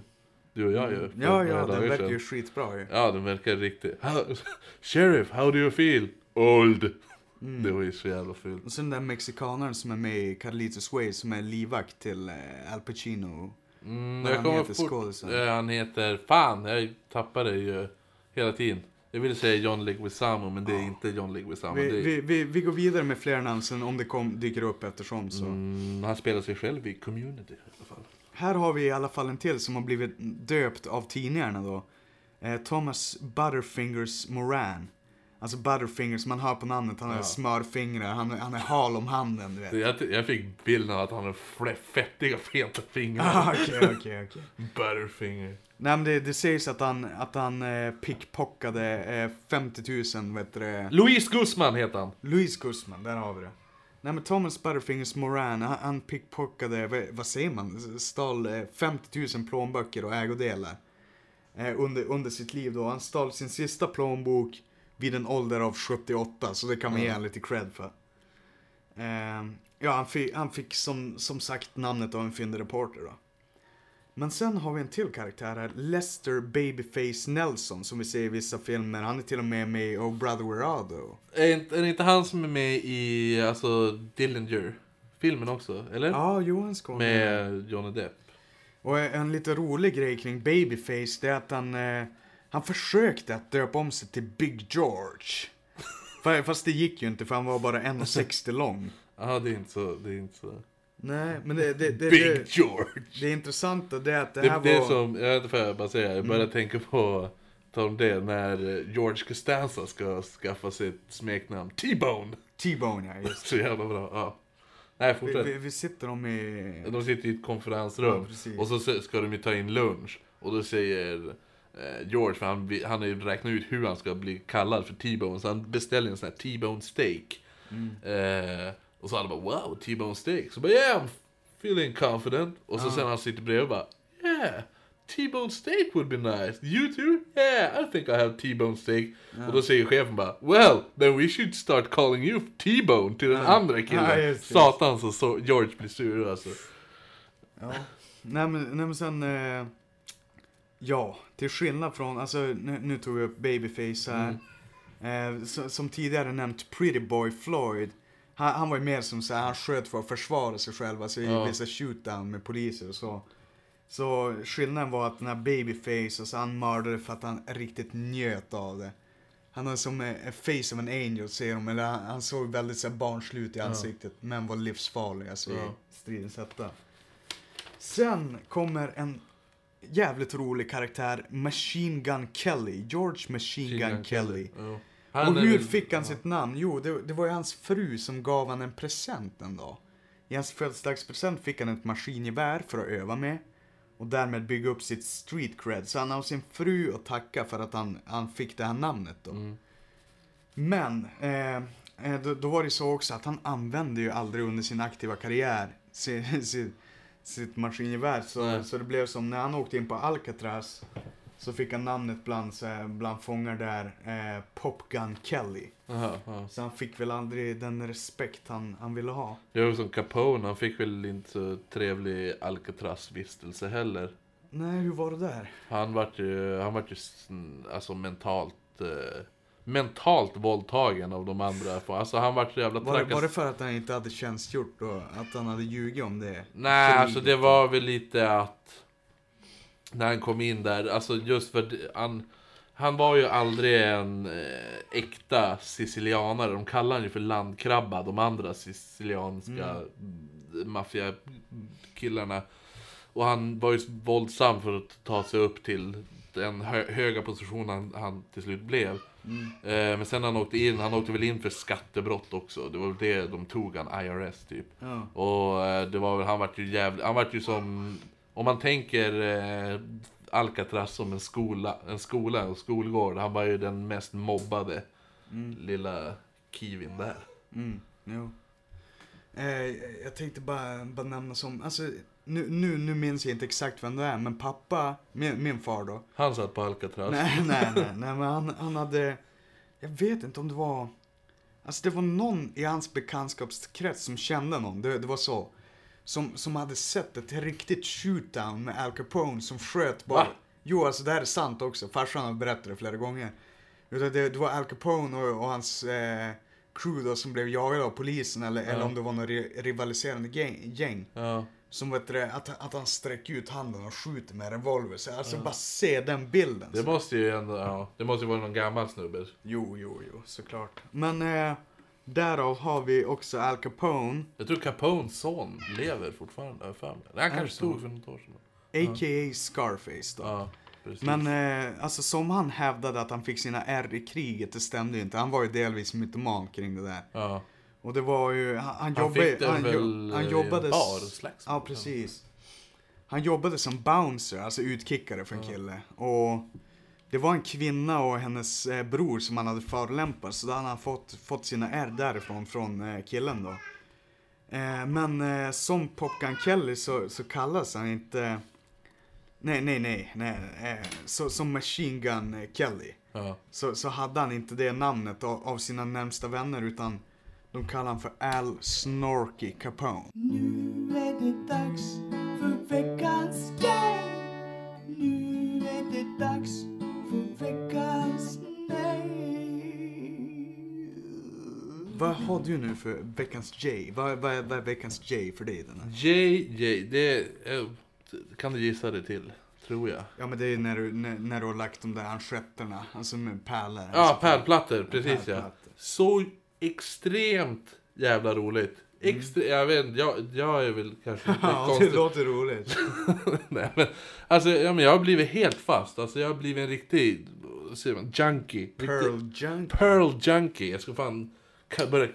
Du och jag ju. för Ja, några ja, dagar den verkar sedan. ju skitbra ju. Ja, den verkar riktigt... How, Sheriff, how do you feel? Old. Mm. Det var ju så jävla fult. Och sen den mexikanaren som är med i Carlitos Way som är livvakt till eh, Al Pacino. Mm, Vad jag han kommer heter, fort... skådisen? Eh, han heter... Fan, jag tappar det ju hela tiden. Jag ville säga John Leguizamo, men det är inte John Leguizamo. Vi, är... vi, vi, vi går vidare med fler namn sen om det kom, dyker upp eftersom så. Mm, han spelar sig själv i Community i alla fall. Här har vi i alla fall en till som har blivit döpt av tidningarna då. Eh, Thomas Butterfingers Moran. Alltså Butterfingers, man hör på namnet, han har Ja. smörfingrar, han, är- han är hal om handen du vet. Jag, jag fick bilden av att han har fettiga, feta fingrar. Ah, Okej, okej, okej. Butterfinger. Nej men det, det sägs att han, att han eh, pickpockade eh, 50 000, vet du. Luis Guzman heter han. Louis Guzman, där har vi det. Nej men Thomas Butterfingers Moran, han, han pickpockade, vad, vad säger man, stal eh, 50 000 plånböcker och ägodelar. Eh, under, under sitt liv då. Han stal sin sista plånbok vid en ålder av 78, så det kan man ge Ja. honom lite cred för. Eh, ja, han fick, han fick som, som sagt namnet av en fyndig reporter då. Men sen har vi en till karaktär här, Lester Babyface Nelson, som vi ser i vissa filmer. Han är till och med med i Oh Brother Where Are Thou? Är inte, är det inte han som är med i alltså, Dillinger-filmen också? Eller? Ja, Johan ska Med Johnny Depp. Och en lite rolig grej kring Babyface, det är att han, eh, han försökte att döpa om sig till Big George. Fa- Fast det gick ju inte för han var bara 1,60 lång. Ja, det är inte så... Det är inte så... Nej, men det, det, det, Big det, George! det intressanta det är att det, Det, här det är var... som, jag vet inte jag bara säga, jag började tänka på ta om det när eh, George Costanza ska skaffa sig ett smeknamn. T-Bone! T-Bone ja, just Så jävla bra, ja. Nej, vi, vi, vi sitter dem i... De sitter i ett konferensrum Ja, och så ska de ju ta in lunch. Och då säger eh, George, för han, han har ju räknat ut hur han ska bli kallad för T-Bone, så han beställer en sån här T-Bone steak. Eh, och så han bara wow, T-Bone steak. Så bara yeah, I'm feeling confident. Och så sen när han sitter bredvid och bara yeah, T-Bone steak would be nice. You too? Yeah, I think I have T-Bone steak. Och då säger chefen bara well, then we should start calling you T-Bone till den andra killen. Ja, just det. Satan så, så George blir sur alltså. Ja. Nej men, nej, men sen... Eh, ja, till skillnad från, alltså nu, nu tog jag upp Babyface här. Eh, så, som tidigare nämnt Pretty Boy Floyd. Han, han var ju mer som så här, han sköt för att försvara sig själv, alltså i Ja. vissa shootdown med poliser och så. Så skillnaden var att den här Babyface, alltså han mördade för att han riktigt njöt av det. Han har som en face of an angel, säger de, eller han, han såg väldigt så här, barnslig ut i ansiktet, men var livsfarlig alltså, i Ja. stridens hetta. Sen kommer en jävligt rolig karaktär, Machine Gun Kelly. George Machine Gun, Kelly. Ja. Och hur väl- fick han sitt namn? Jo, det, det var ju hans fru som gav han en present en dag. I hans födelsedagspresent fick han ett maskingevär för att öva med. Och därmed bygga upp sitt street cred. Så han har sin fru att tacka för att han, han fick det här namnet då. Mm. Men, eh, eh, då, då var det så också att han använde ju aldrig under sin aktiva karriär sitt, sitt, sitt maskingevär. Så, så det blev som när han åkte in på Alcatraz så fick han namnet bland, bland fångar där, eh, Popgun Kelly. Jaha, ja. Så han fick väl aldrig den respekt han, han ville ha. Det var som Capone, han fick väl inte så trevlig Alcatraz-vistelse heller. Nej, hur var det där? Han vart ju, han vart ju alltså mentalt, eh, mentalt våldtagen av de andra. Alltså han vart så jävla Var det, trakass- var det för att han inte hade tjänstgjort och att han hade ljugit om det? Nej, alltså det var väl lite att när han kom in där, alltså just för han, han var ju aldrig en eh, äkta sicilianare. De kallar han ju för landkrabba, de andra sicilianska mm. maffiakillarna. Och han var ju våldsam för att ta sig upp till den hö höga position han, han till slut blev. Eh, men sen han åkte in, han åkte väl in för skattebrott också. Det var väl det de tog han, IRS typ. Ja. Och eh, det var väl, han vart ju jävligt, han vart ju som, om man tänker eh, Alcatraz som en skola, en skola, en skolgård. Han var ju den mest mobbade lilla kivin där. Mm, jo. Eh, jag tänkte bara, bara nämna som, alltså nu, nu, nu minns jag inte exakt vem det är, men pappa, min, min far då. Han satt på Alcatraz. Nej, nej, nej, nej, men han, han hade, jag vet inte om det var, alltså det var någon i hans bekantskapskrets som kände någon, det, det var så. Som, som hade sett ett riktigt shootdown med Al Capone som sköt bara. Va? Jo, alltså det här är sant också, farsan har berättat det flera gånger. Utan det, det var Al Capone och, och hans eh, crew då som blev jagade av polisen eller, eller om det var något ri- rivaliserande gäng, gäng. Ja. Som vet du, att, att han sträcker ut handen och skjuter med revolver. Så alltså bara se den bilden. Det så. måste ju ändå, ja, det måste ju vara någon gammal snubbe. Jo, jo, jo, såklart. Men eh, därav har vi också Al Capone, Jag tror Capones son lever fortfarande, för mig. Han kanske det så? stod för något år sedan. a.k.a. Scarface då. Ja. Men eh, alltså som han hävdade att han fick sina ärr i kriget, det stämde ju inte. Han var ju delvis mytoman kring det där. ja. Och det var ju, han, han, Han jobbade, fick det han, väl han i jobbade... en bar, slagsmål. Ja, precis. Han jobbade som bouncer, alltså utkickare för en kille. Och det var en kvinna och hennes eh, bror som han hade förolämpat, så då hade han fått, fått sina ärr därifrån, från eh, killen då. Eh, men eh, som Popgun Kelly så, så kallas han inte... Nej, nej, nej, nej. Eh, så, som Machine Gun Kelly. Ja. Så, så hade han inte det namnet av, av sina närmsta vänner utan de kallar han för Al Snorky Capone. Nu är det dags för veckans grej. Nu är det dags. Vad har du nu för veckans J? Vad, vad, är, vad är veckans J för dig denna? JJ, det eh, kan du gissa det till, tror jag. Ja men det är när du, när, när du har lagt de där manschetterna, alltså med pärlor. Ja, alltså, pärlplattor, precis ja. Så extremt jävla roligt. Extre Jag vet inte, jag, jag är väl kanske lite Ja, det konstig. låter roligt. Nej, men, alltså, ja, men jag har blivit helt fast. Alltså, jag har blivit en riktig, säger man, junkie. Riktig, Pearl Junk. Pearl junkie. Jag ska fan börja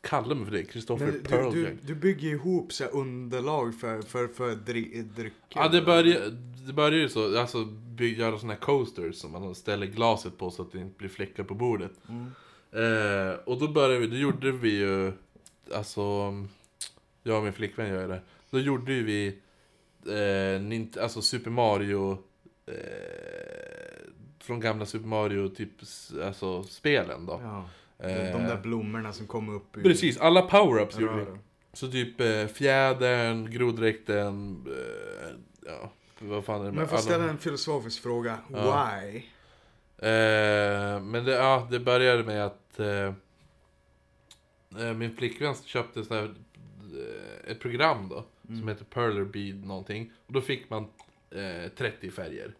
kalla mig för det. Kristoffer Pearl du, junkie. du bygger ihop så underlag för, för, för dri, drycker. Ja, det börjar, det börjar ju så. Alltså, göra såna här coasters som man ställer glaset på så att det inte blir fläckar på bordet. Eh, och då började vi, då gjorde vi ju, alltså, jag och min flickvän gör det. Då gjorde ju vi, eh, alltså Super Mario, eh, från gamla Super Mario, typ, alltså spelen då. Ja, de, Eh, de där blommorna som kom upp ur Precis, alla power-ups gjorde vi. Så typ eh, fjädern, groddräkten, eh, ja, vad fan är det Men med jag får ställa alla... en filosofisk fråga. Ja. Why? Eh, men det, ja, det började med att eh, eh, min flickvän köpte sån här, eh, ett program då, som heter Perler Bead någonting. Och då fick man eh, 30 färger.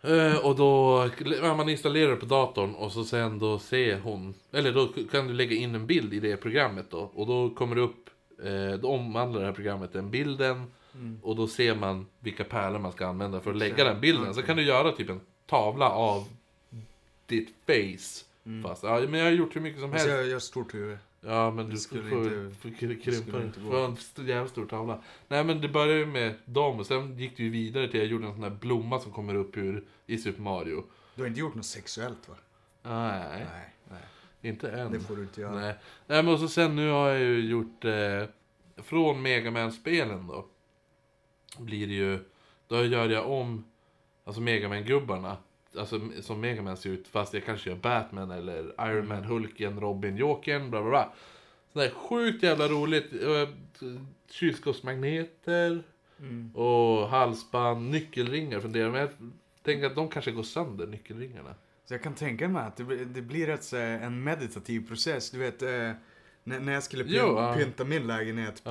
Eh, och då, man installerar det på datorn och så sen då ser hon, eller då kan du lägga in en bild i det programmet då. Och då kommer det upp, eh, då omvandlar det här programmet den bilden. Och då ser man vilka pärlor man ska använda för att lägga den bilden. Så kan du göra typ en tavla av ditt face. Fast, ja, men jag har gjort hur mycket som helst. jag, jag har stort huvud. Ja men du skulle får, inte- krympa det. inte gå. Får en st- jävligt stor tavla. Nej men det började ju med dem och sen gick det ju vidare till jag gjorde en sån här blomma som kommer upp ur i Super Mario. Du har inte gjort något sexuellt va? Nej. Nej. nej. Inte än. Det får du inte göra. Nej. Nej men och så sen nu har jag ju gjort, eh, från Mega man spelen då, blir det ju, då gör jag om, alltså Mega man gubbarna alltså som Mega Man ser ut, fast jag kanske gör Batman eller Iron Man, Hulken, Robin, Jokern, bla bla bla. Sådär sjukt jävla roligt. Eh, Kylskåpsmagneter och halsband, nyckelringar funderar men jag tänker att de kanske går sönder, nyckelringarna. Så jag kan tänka mig att det, blir- det blir rätt så en meditativ process. Du vet, när, jag skulle Jo, ja. pynta min lägenhet på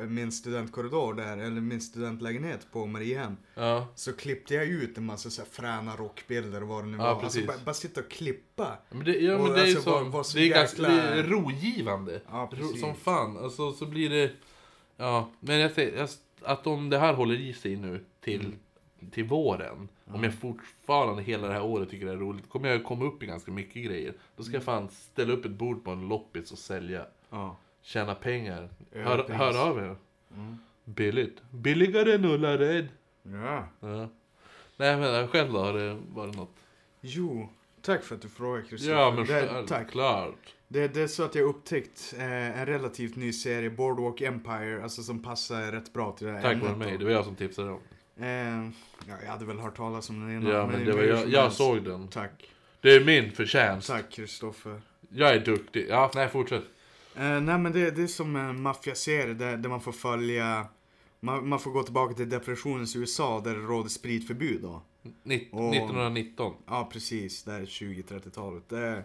Ja. min studentkorridor där, eller min studentlägenhet på Mariehem. Ja, Så klippte jag ut en massa så här fräna rockbilder och vad det nu var. Alltså precis. bara, bara sitta och klippa. men det, ja, Och men det är alltså, så, var- var så det är ganska det är rogivande. Ro, som fan. Alltså så blir det, ja, men jag säger, att om det här håller i sig nu till, Mm. Till våren, om jag fortfarande hela det här året tycker det är roligt, kommer jag komma upp i ganska mycket grejer. Då ska jag fan ställa upp ett bord på en loppis och sälja. Ja. Tjäna pengar. Hör, hör av er. Mm. Billigt. Billigare än Ullared. ja. Ja. Nej men själv då, har det varit något? Jo, tack för att du frågar Kristoffer. Ja men det, tack. klart. Det, det är så att jag upptäckt eh, en relativt ny serie, Boardwalk Empire, alltså som passar rätt bra till det här Tack vare mig, det var jag som tipsade om. Eh, ja, jag hade väl hört talas om den innan. Ja men det var jag, jag såg den. Tack. Det är min förtjänst. Tack Kristoffer. Jag är duktig. Ja, nej fortsätt. Eh, nej men det, det är som en maffiaserie där, där man får följa, man, man får gå tillbaka till depressionens USA där det råder spritförbud då. Nitt- Och- 1919. Ja precis, där är 20-30-talet. Det-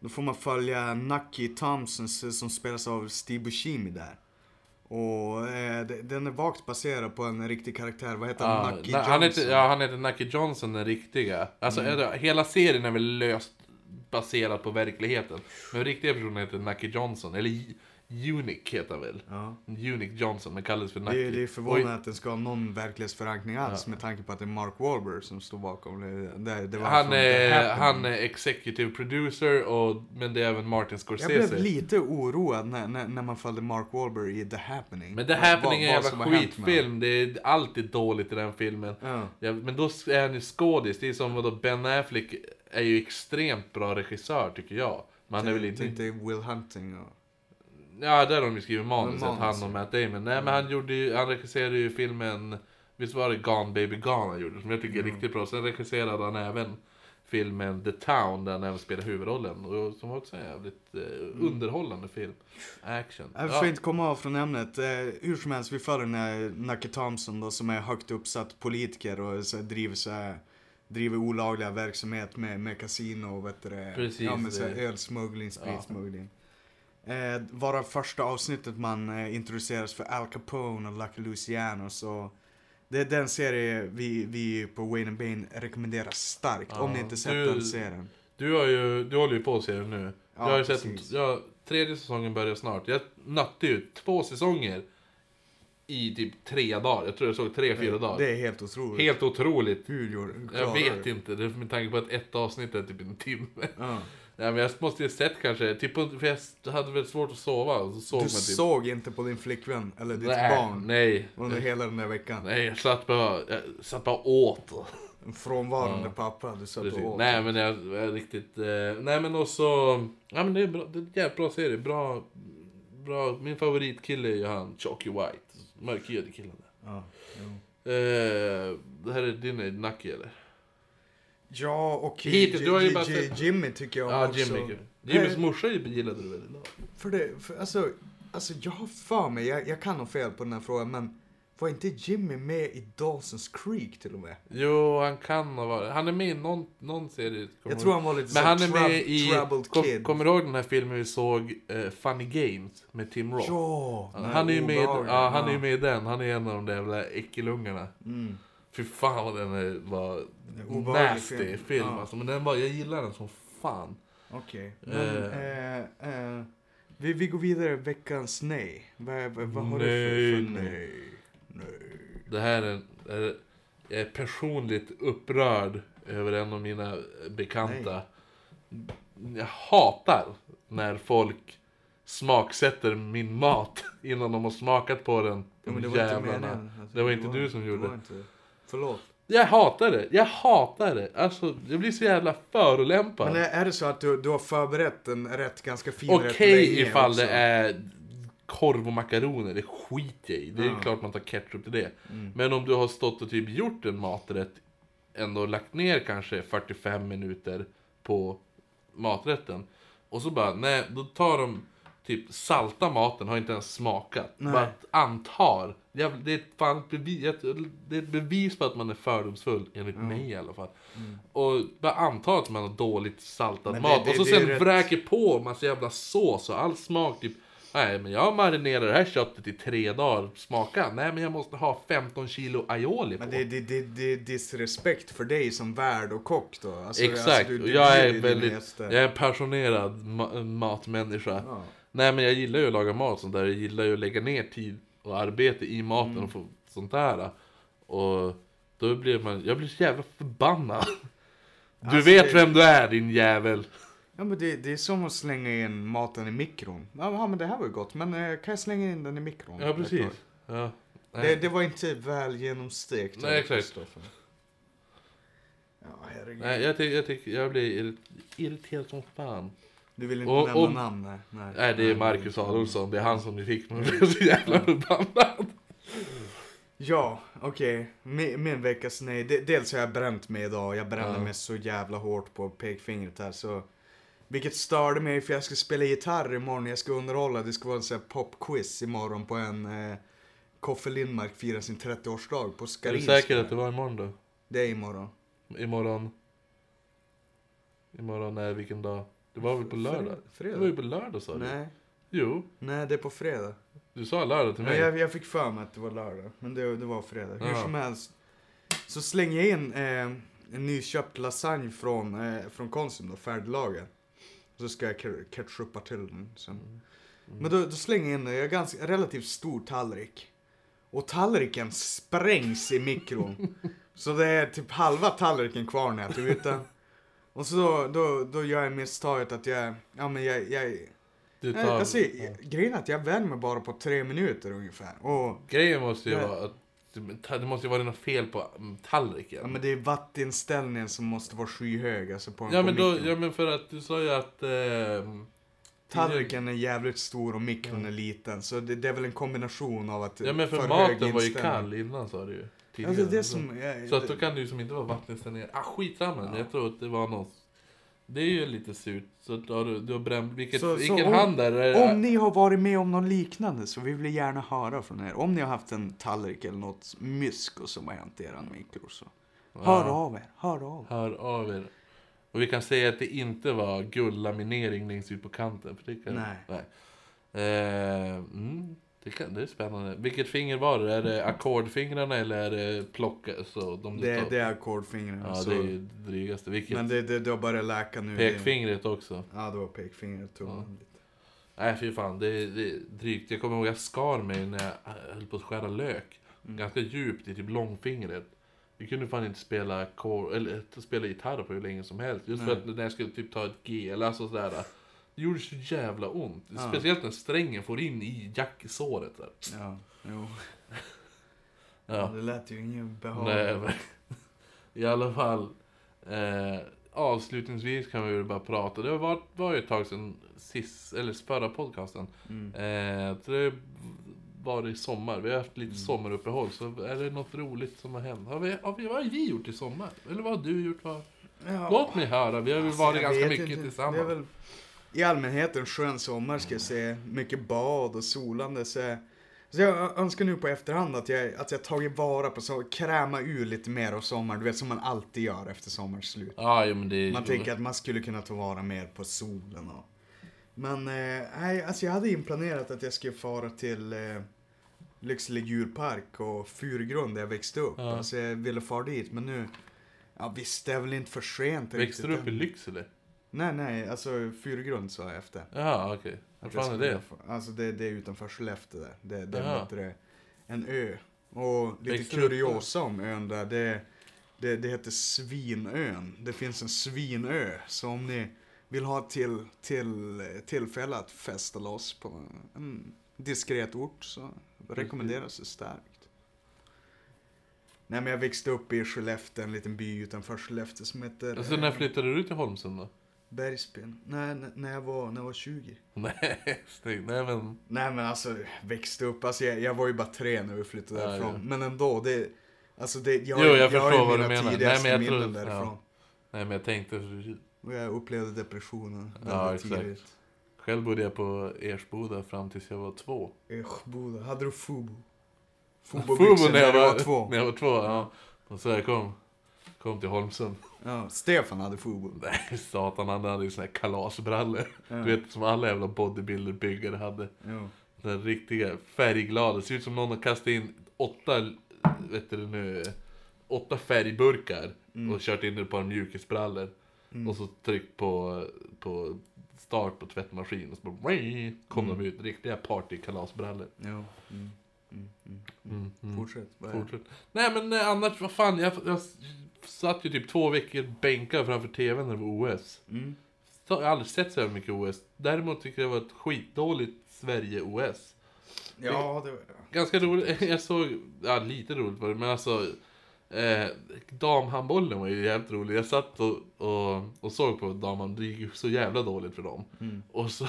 Då får man följa Nucky Thompson som spelas av Steve Buscemi där. Och eh, den är vagt baserad på en riktig karaktär, vad heter han? Ja, Nucky Johnson? han heter, ja, han heter Nucky Johnson, den riktiga. Alltså, Mm. hela serien är väl löst baserad på verkligheten. Men den riktiga personen heter Nucky Johnson, eller Unique heter han väl? Ja. Unique Johnson, men kallades för Det, Nucky. är- det är förvånande att den ska ha någon verklighetsförankring alls med tanke på att det är Mark Wahlberg som står bakom det. det, det Han är, han är executive producer, och, men det är även Martin Jag Scorsese. blev lite oroad när, när, när man följde Mark Wahlberg i The Happening. Men The Happening är en jävla skitfilm, det är alltid dåligt i den filmen. Ja. Ja, men då är han ju skådis, det är som vadå, Ben Affleck är ju extremt bra regissör tycker jag. Men han är väl inte... Inte Will Hunting och... Ja, där har de ju skrivit manuset, Manus, han och ja. Matt Damon. Nej men han gjorde ju, han regisserade ju filmen, visst var det Gone Baby Gone han gjorde, som jag tycker är riktigt bra. Sen regisserade han även filmen The Town, där han även spelar huvudrollen. Och som också är en jävligt eh, underhållande film. Action. Jag får inte komma av från ämnet. Eh, hur som helst, vi följer den här Nucky Thompson då, som är högt uppsatt politiker och så driver så här, driver olagliga verksamhet med, med kasino och vet du det, Precis, ja, med så här, ölsmuggling, spritsmuggling. Eh, varav första avsnittet man eh, introduceras för Al Capone och Lucky Luciano så det är den serie vi, vi på Wayne and Bane rekommenderar starkt. Ja, om ni inte sett du- den serien. Du har ju, du håller ju på att se den nu. Ja, jag har ju sett, jag, tredje säsongen börjar snart. Jag nötte ju två säsonger i typ tre dagar. Jag tror jag såg tre, fyra dagar. Det är helt otroligt. Helt otroligt. Hur gjorde hur Jag vet du? inte, det är med tanke på att ett avsnitt är typ en timme. Ja. Nej men jag måste ju sett kanske, typ för jag hade väl svårt att sova. Så såg Du man typ, såg inte på din flickvän eller ditt nej, barn Nej, under hela den där veckan. nej jag satt bara, jag satt bara åt. En frånvarande Ja. pappa du satt Precis. och åt. Nej men jag, jag är riktigt, eh, nej men också, ja men det är, bra, det är en jävligt bra serie, bra, bra, min favoritkille är ju han Chalky White, mörkhyade killen där. Ja. Eh, det här är din Nucky eller? ja och Hittills, du har ju bara sett- Jimmy tycker jag Ja, också. Jimmy. Jimmys morsa gillade du väl? eller? För det, för, alltså, alltså jag har för mig, jag, jag kan nog fel på den här frågan, men var inte Jimmy med i Dawson's Creek till och med? Jo, han kan ha varit. Han är med i någon, någon serie. Jag tror han var lite Men han är med i... Kom, kid. kommer du ihåg den här filmen vi såg, eh, Funny Games, med Tim Roth? Ja, Ja, han är ju med, obehaglig, ja, han är med i den. Han är en av de där jävla äckelungarna. Mm. Fy fan vad den är, var nasty film. film, Ja. alltså. Men den var, jag gillar den som fan. Okej, men eh, eh, vi, vi går vidare, veckans nej. Vad, vad, vad har du för, för Nej, nej? Nej. Det här är, är jag är personligt upprörd över en av mina bekanta. Jag hatar när folk smaksätter min mat innan de har smakat på den. Ja, men det var inte meningen. Alltså, Det var inte du som det gjorde inte. Förlåt. Jag hatar det. Jag hatar det. Alltså, jag blir så jävla förolämpad. Men är, är det så att du, du har förberett en rätt ganska fin Okej rätt länge ifall också? det är korv och makaroner, det skiter jag i. Det är Ja. klart man tar ketchup till det. Mm. Men om du har stått och typ gjort en maträtt, ändå lagt ner kanske 45 minuter på maträtten. Och så bara, nej, då tar de typ salta maten, har inte ens smakat. Nej. Bara antar. Det är, ett fan bevis, det är ett bevis på att man är fördomsfull, enligt mig i alla fall. Och bara anta att man har dåligt saltad Mm. Det- mat. det- och så det sen rätt- vräker på massa jävla sås och all smak. Typ, nej men jag marinerar det här köttet i tre dagar. Smaka? Nej men jag måste ha 15 kilo aioli på. Men det, det, det, det är disrespekt för dig som värd och kock då. Alltså, Exakt, alltså, du- och du jag är väldigt, jag är en passionerad ma- matmänniska. Ja. Nej men jag gillar ju att laga mat sånt där, jag gillar ju att lägga ner tid och arbete i maten Mm. och få sånt där. Och då blir man, jag blir så jävla förbannad. Du Alltså, vet vem du är din jävel. Ja men det, det är som att slänga in maten i mikron. Ja men det här var ju gott, men eh, kan jag slänga in den i mikron? Ja precis. Ja. Det, Nej. det var inte väl genomstekt. Nej, exakt. Kristoffer. Ja, herregud. Nej, jag, tycker, jag, tycker, jag blir irrit- irriterad som fan. Du vill inte Och- nämna och- namn? Nej. Nej, Nej, det är Marcus Adolfsson. Det är han som ni fick mig att bli så jävla förbannad. Ja, okej. Min, min veckas nej. De, dels har jag bränt mig idag. Jag brände Ja. mig så jävla hårt på pekfingret här så. Vilket störde mig för jag ska spela gitarr imorgon. Jag ska underhålla. Det ska vara en popquiz imorgon på en eh, Koffe Lindmark firar sin 30-årsdag på Är du Skarinska. säker att det var imorgon då? Det är imorgon. Imorgon... Imorgon är vilken dag? Det var väl på lördag? Fredag? Det var ju på lördag sa du? Nej, Jo, nej det är på fredag. du sa lördag till mig. jag, jag fick för mig att det var lördag. Men det, det var fredag. Hur Ja. som helst. Så slänger jag in eh, en nyköpt lasagne från, eh, från Konsum då, färdiglagad. Så ska jag ke- ketchupa till den sen. Mm. Men då, då slänger jag in jag ganska relativt stor tallrik. Och tallriken sprängs i mikron. så det är typ halva tallriken kvar när jag tog ut den. Och så då, då, då gör jag misstaget att jag, ja men jag, jag Du tar... alltså, grejen är att jag värmer bara på tre minuter ungefär. Och Grejen måste ju vara att det måste ju vara något fel på mm, tallriken. ja, men det är vattenställningen som måste vara skyhög alltså på, Ja på men, då, mikron. ja men för att du sa ju att... Eh, Tallriken är jävligt stor och mikron är liten. Så det, det är väl en kombination av att ja men för, hög maten var ju kall innan sa du ju. Alltså det som... Jag, Så att då kan det ju som inte vara vattenställningar. Ah skitsamma, Ja. jag tror att det var något. Det är ju lite surt. Så att har du, du har bränt, vilket, Så- så vilken om- hand är det? Om ni har varit med om något liknande så vi vill gärna höra från er. Om ni har haft en tallrik eller något mysko som har hänt i eran mikro så. Hör Ja. av er, hör av er. Hör av er. Och vi kan säga att det inte var guldlaminering längst ut på kanten. För det kan, Nej. Eh, mm, det, kan, det är spännande. Vilket finger var det? Är det ackordfingrarna eller är det plocka? Så de Det, tar- det är ackordfingrarna. Ja, så, det är ju drygaste. Vilket? men det, det, det har börjat läka nu. Pekfingret också. Ja, det var pekfingret. tummen lite. Nej fy fan, det det är drygt. Jag kommer ihåg jag skar mig när jag höll på att skära lök. Mm. Ganska djupt i typ långfingret. Vi kunde fan inte spela, kor, eller, spela gitarr på hur länge som helst. Just för Nej. att när jag skulle typ ta ett G eller alltså sådär. Det gjorde så jävla ont. Ja. Speciellt när strängen får in i jacksåret där. Ja, jo. Ja. Det lät ju ingen Nej, behagligt. men, I alla fall. Eh, avslutningsvis kan vi väl bara prata. Det var, var ju ett tag sedan sist, eller förra podcasten. Mm. Eh, det var i sommar. Vi har haft Mm. lite sommaruppehåll. Så är det något roligt som har hänt? Har vi, har vi, vad har vi gjort i sommar? Eller vad har du gjort? Vad? Ja. Låt mig höra. Vi har väl Alltså, varit jag ganska mycket inte. tillsammans. I allmänhet en skön sommar ska jag säga. Mycket bad och solande. Så, så jag önskar nu på efterhand att jag, att jag tagit vara på så kräma ur lite mer av sommaren. Du vet som man alltid gör efter sommarens slut. Ja, jo, men det Man tänker att man skulle kunna ta vara mer på solen och... Men eh, nej, alltså jag hade inplanerat att jag skulle fara till eh, Lycksele djurpark och Furgrund där jag växte upp. Ja. Alltså jag ville fara dit men nu... Ja visst, det är väl inte för sent Växte du upp i. Lycksele? Nej, nej, alltså Furgrund sa jag efter. Jaha, okej. Vad Att jag fan är det? Alltså det, det är utanför Skellefteå där. Det, det Jaha. är heter det, en ö. Och lite där? kuriosa om ön där. Det, det, det heter Svinön. Det finns en svinö. Så om ni vill ha till, till tillfälle att festa loss på en diskret ort så rekommenderas det starkt. Nej men jag växte upp i Skellefteå, en liten by utanför Skellefteå som heter Alltså när flyttade du till Holmsund då? Bergsben. Nej, när jag var, när jag var 20. Nej, snyggt. Nej men... Nej men alltså, växte upp, alltså jag, jag var ju bara tre när vi flyttade Ja, därifrån. ja. Men ändå, det, alltså det, jag, Jo, jag har förstår ju vad du mina menar. Nej, tidigaste men jag tror- minnen därifrån. ja. Nej men jag tänkte... Och jag upplevde depressionen Ja, exakt. tidigt. Själv bodde jag på Ersboda fram tills jag var två. Boda. Hade du Fubo? Fubo Fubo-byxor när jag var, två. När jag var två, ja. Och så jag kom, kom till Holmsund. Ja, Stefan hade Fubo. Nej, satan han hade ju såna här kalasbrallor. Ja. Du vet som alla jävla bodybuilder-byggare hade. Jo. Den riktiga färgglada. Ser ut som någon har kastat in åtta, vet du nu, åtta färgburkar Mm. och kört in det på en mjukisbrallor. Och så tryckt på, på start på tvättmaskin och så bara, kom Mm. de ut. Riktiga partykalasbrallor. Jo. Mm. Mm. Mm. Mm, mm. Fortsätt. Fortsätt. Nej men eh, annars, vad fan, jag, jag satt ju typ två veckor bänkad framför tvn när det var OS. Mm. Så Jag har aldrig sett så här mycket OS. Däremot tycker jag det var ett skitdåligt Sverige-OS. Ja, det var Ganska roligt, jag såg, ja lite roligt var det, men alltså eh, Damhandbollen var ju jävligt rolig. Jag satt och, och, och såg på damhandbollen, det gick ju så jävla dåligt för dem. Mm. Och så,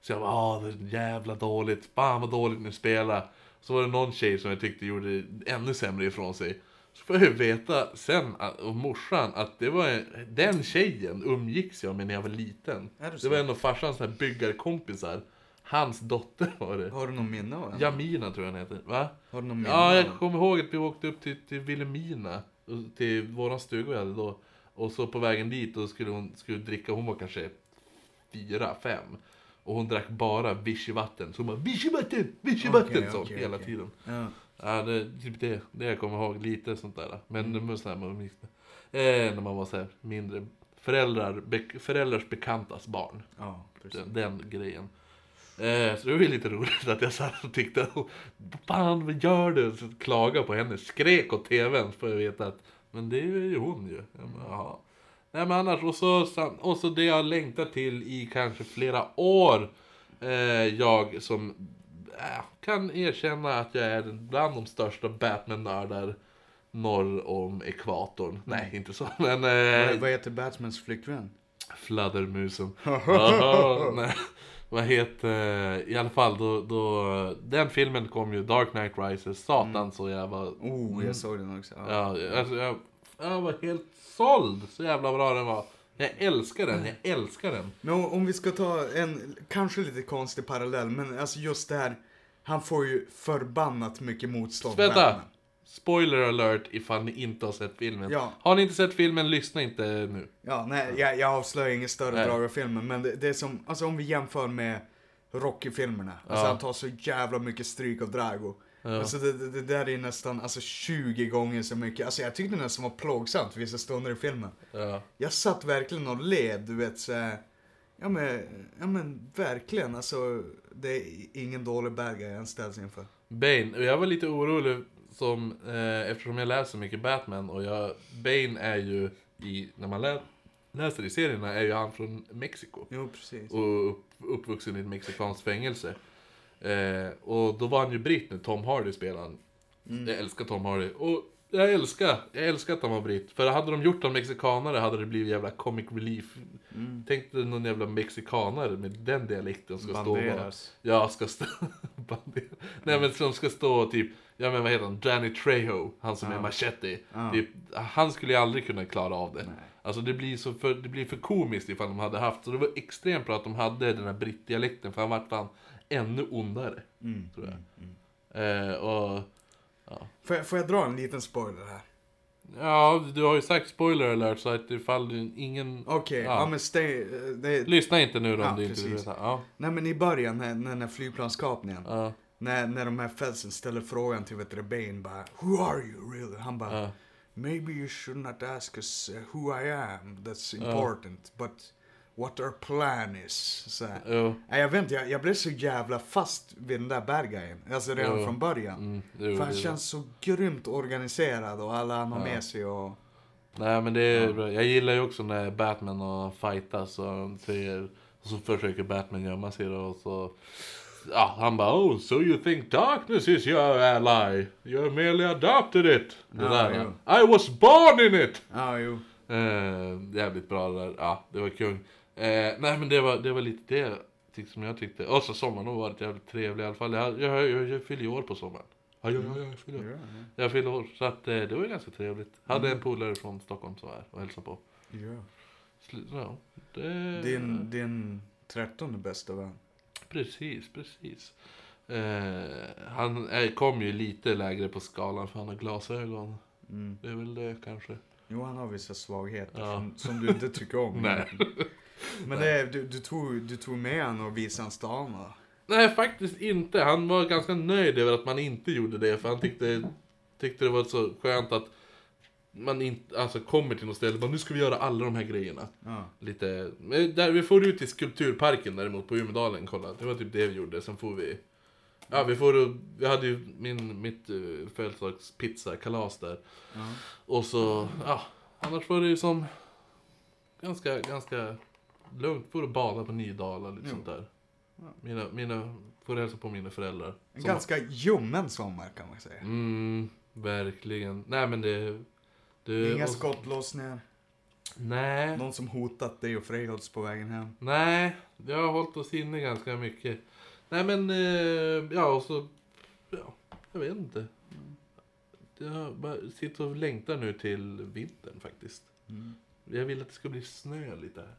så jag bara, ah det är jävla dåligt, fan vad dåligt ni spelar. Så var det någon tjej som jag tyckte gjorde ännu sämre ifrån sig. Så får jag veta sen, och morsan, att det var en- den tjejen umgicks jag med när jag var liten. Det var en av farsans här byggarkompisar. Hans dotter var det. Har du någon minne av den? Jamina tror jag han heter. Va? Har du någon minne Ja, av jag kommer ihåg att vi åkte upp till, till Vilhelmina. Till våran stuga vi hade då. Och så på vägen dit då skulle hon skulle dricka, hon var kanske fyra, fem. Och hon drack bara vichyvatten. Så hon bara vichyvatten, vichyvatten Okej, sa okej, hela okej. tiden. Ja. Ja, det typ det, det jag kommer ihåg. Lite sånt där. Men Mm. sån här man. Eh, när man var så här mindre. Föräldrar, be, föräldrars bekantas barn. ja, precis. Den, den grejen. Eh, så det var ju lite roligt att jag satt och tyckte att Fan vad gör du? Så klaga på henne, skrek åt tvn för jag veta att Men det är ju hon ju. Jag bara, Jaha. Nej men annars, och så, och så det jag längtar till i kanske flera år. Eh, jag som äh, kan erkänna att jag är bland de största Batman-nördar norr om ekvatorn. Nej, inte så. Men... Vad, Eh, vad heter Batmans flickvän? Fladdermusen. Nej. Vad heter, i alla fall då, då, den filmen kom ju, Dark Knight Rises, satan så jag var, Oh, jag såg den också. Ja. ja, alltså jag, jag var helt såld, så jävla bra den var. Jag älskar den, jag älskar den. Men om, vi ska ta en, kanske lite konstig parallell, men alltså just det här, han får ju förbannat mycket motstånd. Vänta! Spoiler alert ifall ni inte har sett filmen. Ja. Har ni inte sett filmen, lyssna inte nu. Ja, nej, jag, jag avslöjar inget större Nej. drag av filmen, men det, det är som, alltså om vi jämför med Rocky-filmerna. Alltså Ja. han tar så jävla mycket stryk av Drago. Ja. Alltså det, det, det där är nästan, alltså 20 gånger så mycket. Alltså jag tyckte det nästan var plågsamt vissa stunder i filmen. Ja. Jag satt verkligen och led, du vet så här, Ja men, ja men verkligen alltså. Det är ingen dålig bad guy han ställs inför. Bane, jag var lite orolig som, eh, eftersom jag läser mycket Batman och jag, Bane är ju i, när man lä, läser i serierna är ju han från Mexiko. Jo precis. Och upp, uppvuxen i ett mexikanskt fängelse. Eh, och då var han ju britt när Tom Hardy spelade han. Jag älskar Tom Hardy. Och jag älskar, jag älskar att han var britt. För hade de gjort honom mexikanare hade det blivit jävla comic relief. Tänk dig någon jävla mexikanare med den dialekten ska stå och. Banderas. Ja, ska stå... Banderas. Nej men som ska stå typ... Ja men vad heter han? Danny Trejo. Han som är machete. Ja. Typ, han skulle ju aldrig kunna klara av det. Nej. Alltså det blir, så för, det blir för komiskt ifall de hade haft... Så det var extremt bra att de hade den här brittdialekten. För han vart fan ännu ondare. Mm. Tror jag. Eh, och... Får, jag, får jag dra en liten spoiler här? Ja, du har ju sagt spoiler alert så att ifall ingen... Okej, ja. Ja. men stay, eh, det, Lyssna inte nu då om Ja, du inte vill. Ja, Nej men i början när, när den här flygplanskapningen. ja, När, när de här fälsen ställer frågan till vet Bane bara Who are you really? Han bara ja. Maybe you should not ask us uh, who I am. That's important. But what our plan is. Så. Jo. Nej, jag vet inte, jag, jag blev så jävla fast vid den där bad guyen. Alltså redan Jo. från början. Mm, jo, För han känns så grymt organiserad och alla han har Ja. med sig och... Nej men det är bra. Jag gillar ju också när Batman och fightas och säger och så försöker Batman gömma sig då och så ja, han bara oh, so you think darkness is your ally? You merely adopted it. Det Ja, där. I was born in it! Ja, jo. Eh, jävligt bra det där. Ja, det var kung. Eh, nej men det var, det var lite det tyck- som jag tyckte. Och så sommaren har varit jävligt trevlig i alla fall. Jag, jag, jag, jag fyller ju år på sommaren. Ja, ja, ja, jag fyller år. Jag fyller år. Så att eh, det var ju ganska trevligt. Hade en polare från Stockholm som var här och hälsade på. Ja. Sl- Ja, det... Din, din trettonde bästa vän. Precis, precis. Eh, han är, kom ju lite lägre på skalan för han har glasögon. Mm. Det är väl det kanske. Jo, han har vissa svagheter Ja. som, som du inte tycker om. Nej. Men det, du, du, tog, du tog med han och visade han stan va? Nej, faktiskt inte. Han var ganska nöjd över att man inte gjorde det. För han tyckte, tyckte det var så skönt att man inte, alltså kommer till något ställe bara nu ska vi göra alla de här grejerna. Ja. Lite, där vi får ut i skulpturparken däremot på Umedalen, kolla. Det var typ det vi gjorde. Sen får vi, ja vi får, vi hade ju min, mitt uh, födelsedagspizza, kalas där. Ja. Och så, ja, annars var det ju som ganska, ganska lugnt. Får bada på Nydala lite sånt där. Mina, mina, får hälsa på mina föräldrar. En Som- ganska ljummen sommar kan man säga. Mm, verkligen. Nej men det... det Inga och- skottlossningar. Nej, Någon som hotat dig och Frejdolfs på vägen hem. nej. Vi har hållit oss inne ganska mycket. Nej men, eh, ja och så... Ja, jag vet inte. Jag bara sitter och längtar nu till vintern faktiskt. Jag vill att det ska bli snö lite här.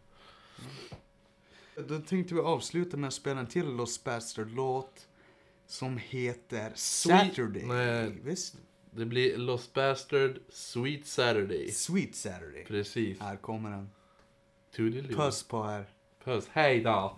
Då tänkte vi avsluta med att spela en till Los Bastard-låt. Som heter Saturday. Nej. Visst? Det blir Los Bastard Sweet Saturday. Sweet Saturday. Precis. Här kommer den. Toodiloo. Puss på er. Puss. Hej då.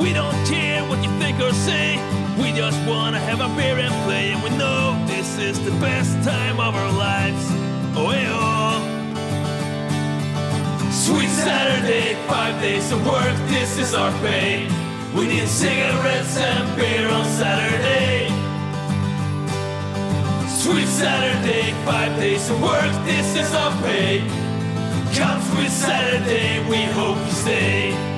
We don't care what you think or say. We just wanna have a beer and play, and we know this is the best time of our lives. Oh, hey, oh. Sweet Saturday, five days of work, this is our pay. We need cigarettes and beer on Saturday. Sweet Saturday, five days of work, this is our pay. Come Sweet Saturday, we hope you stay.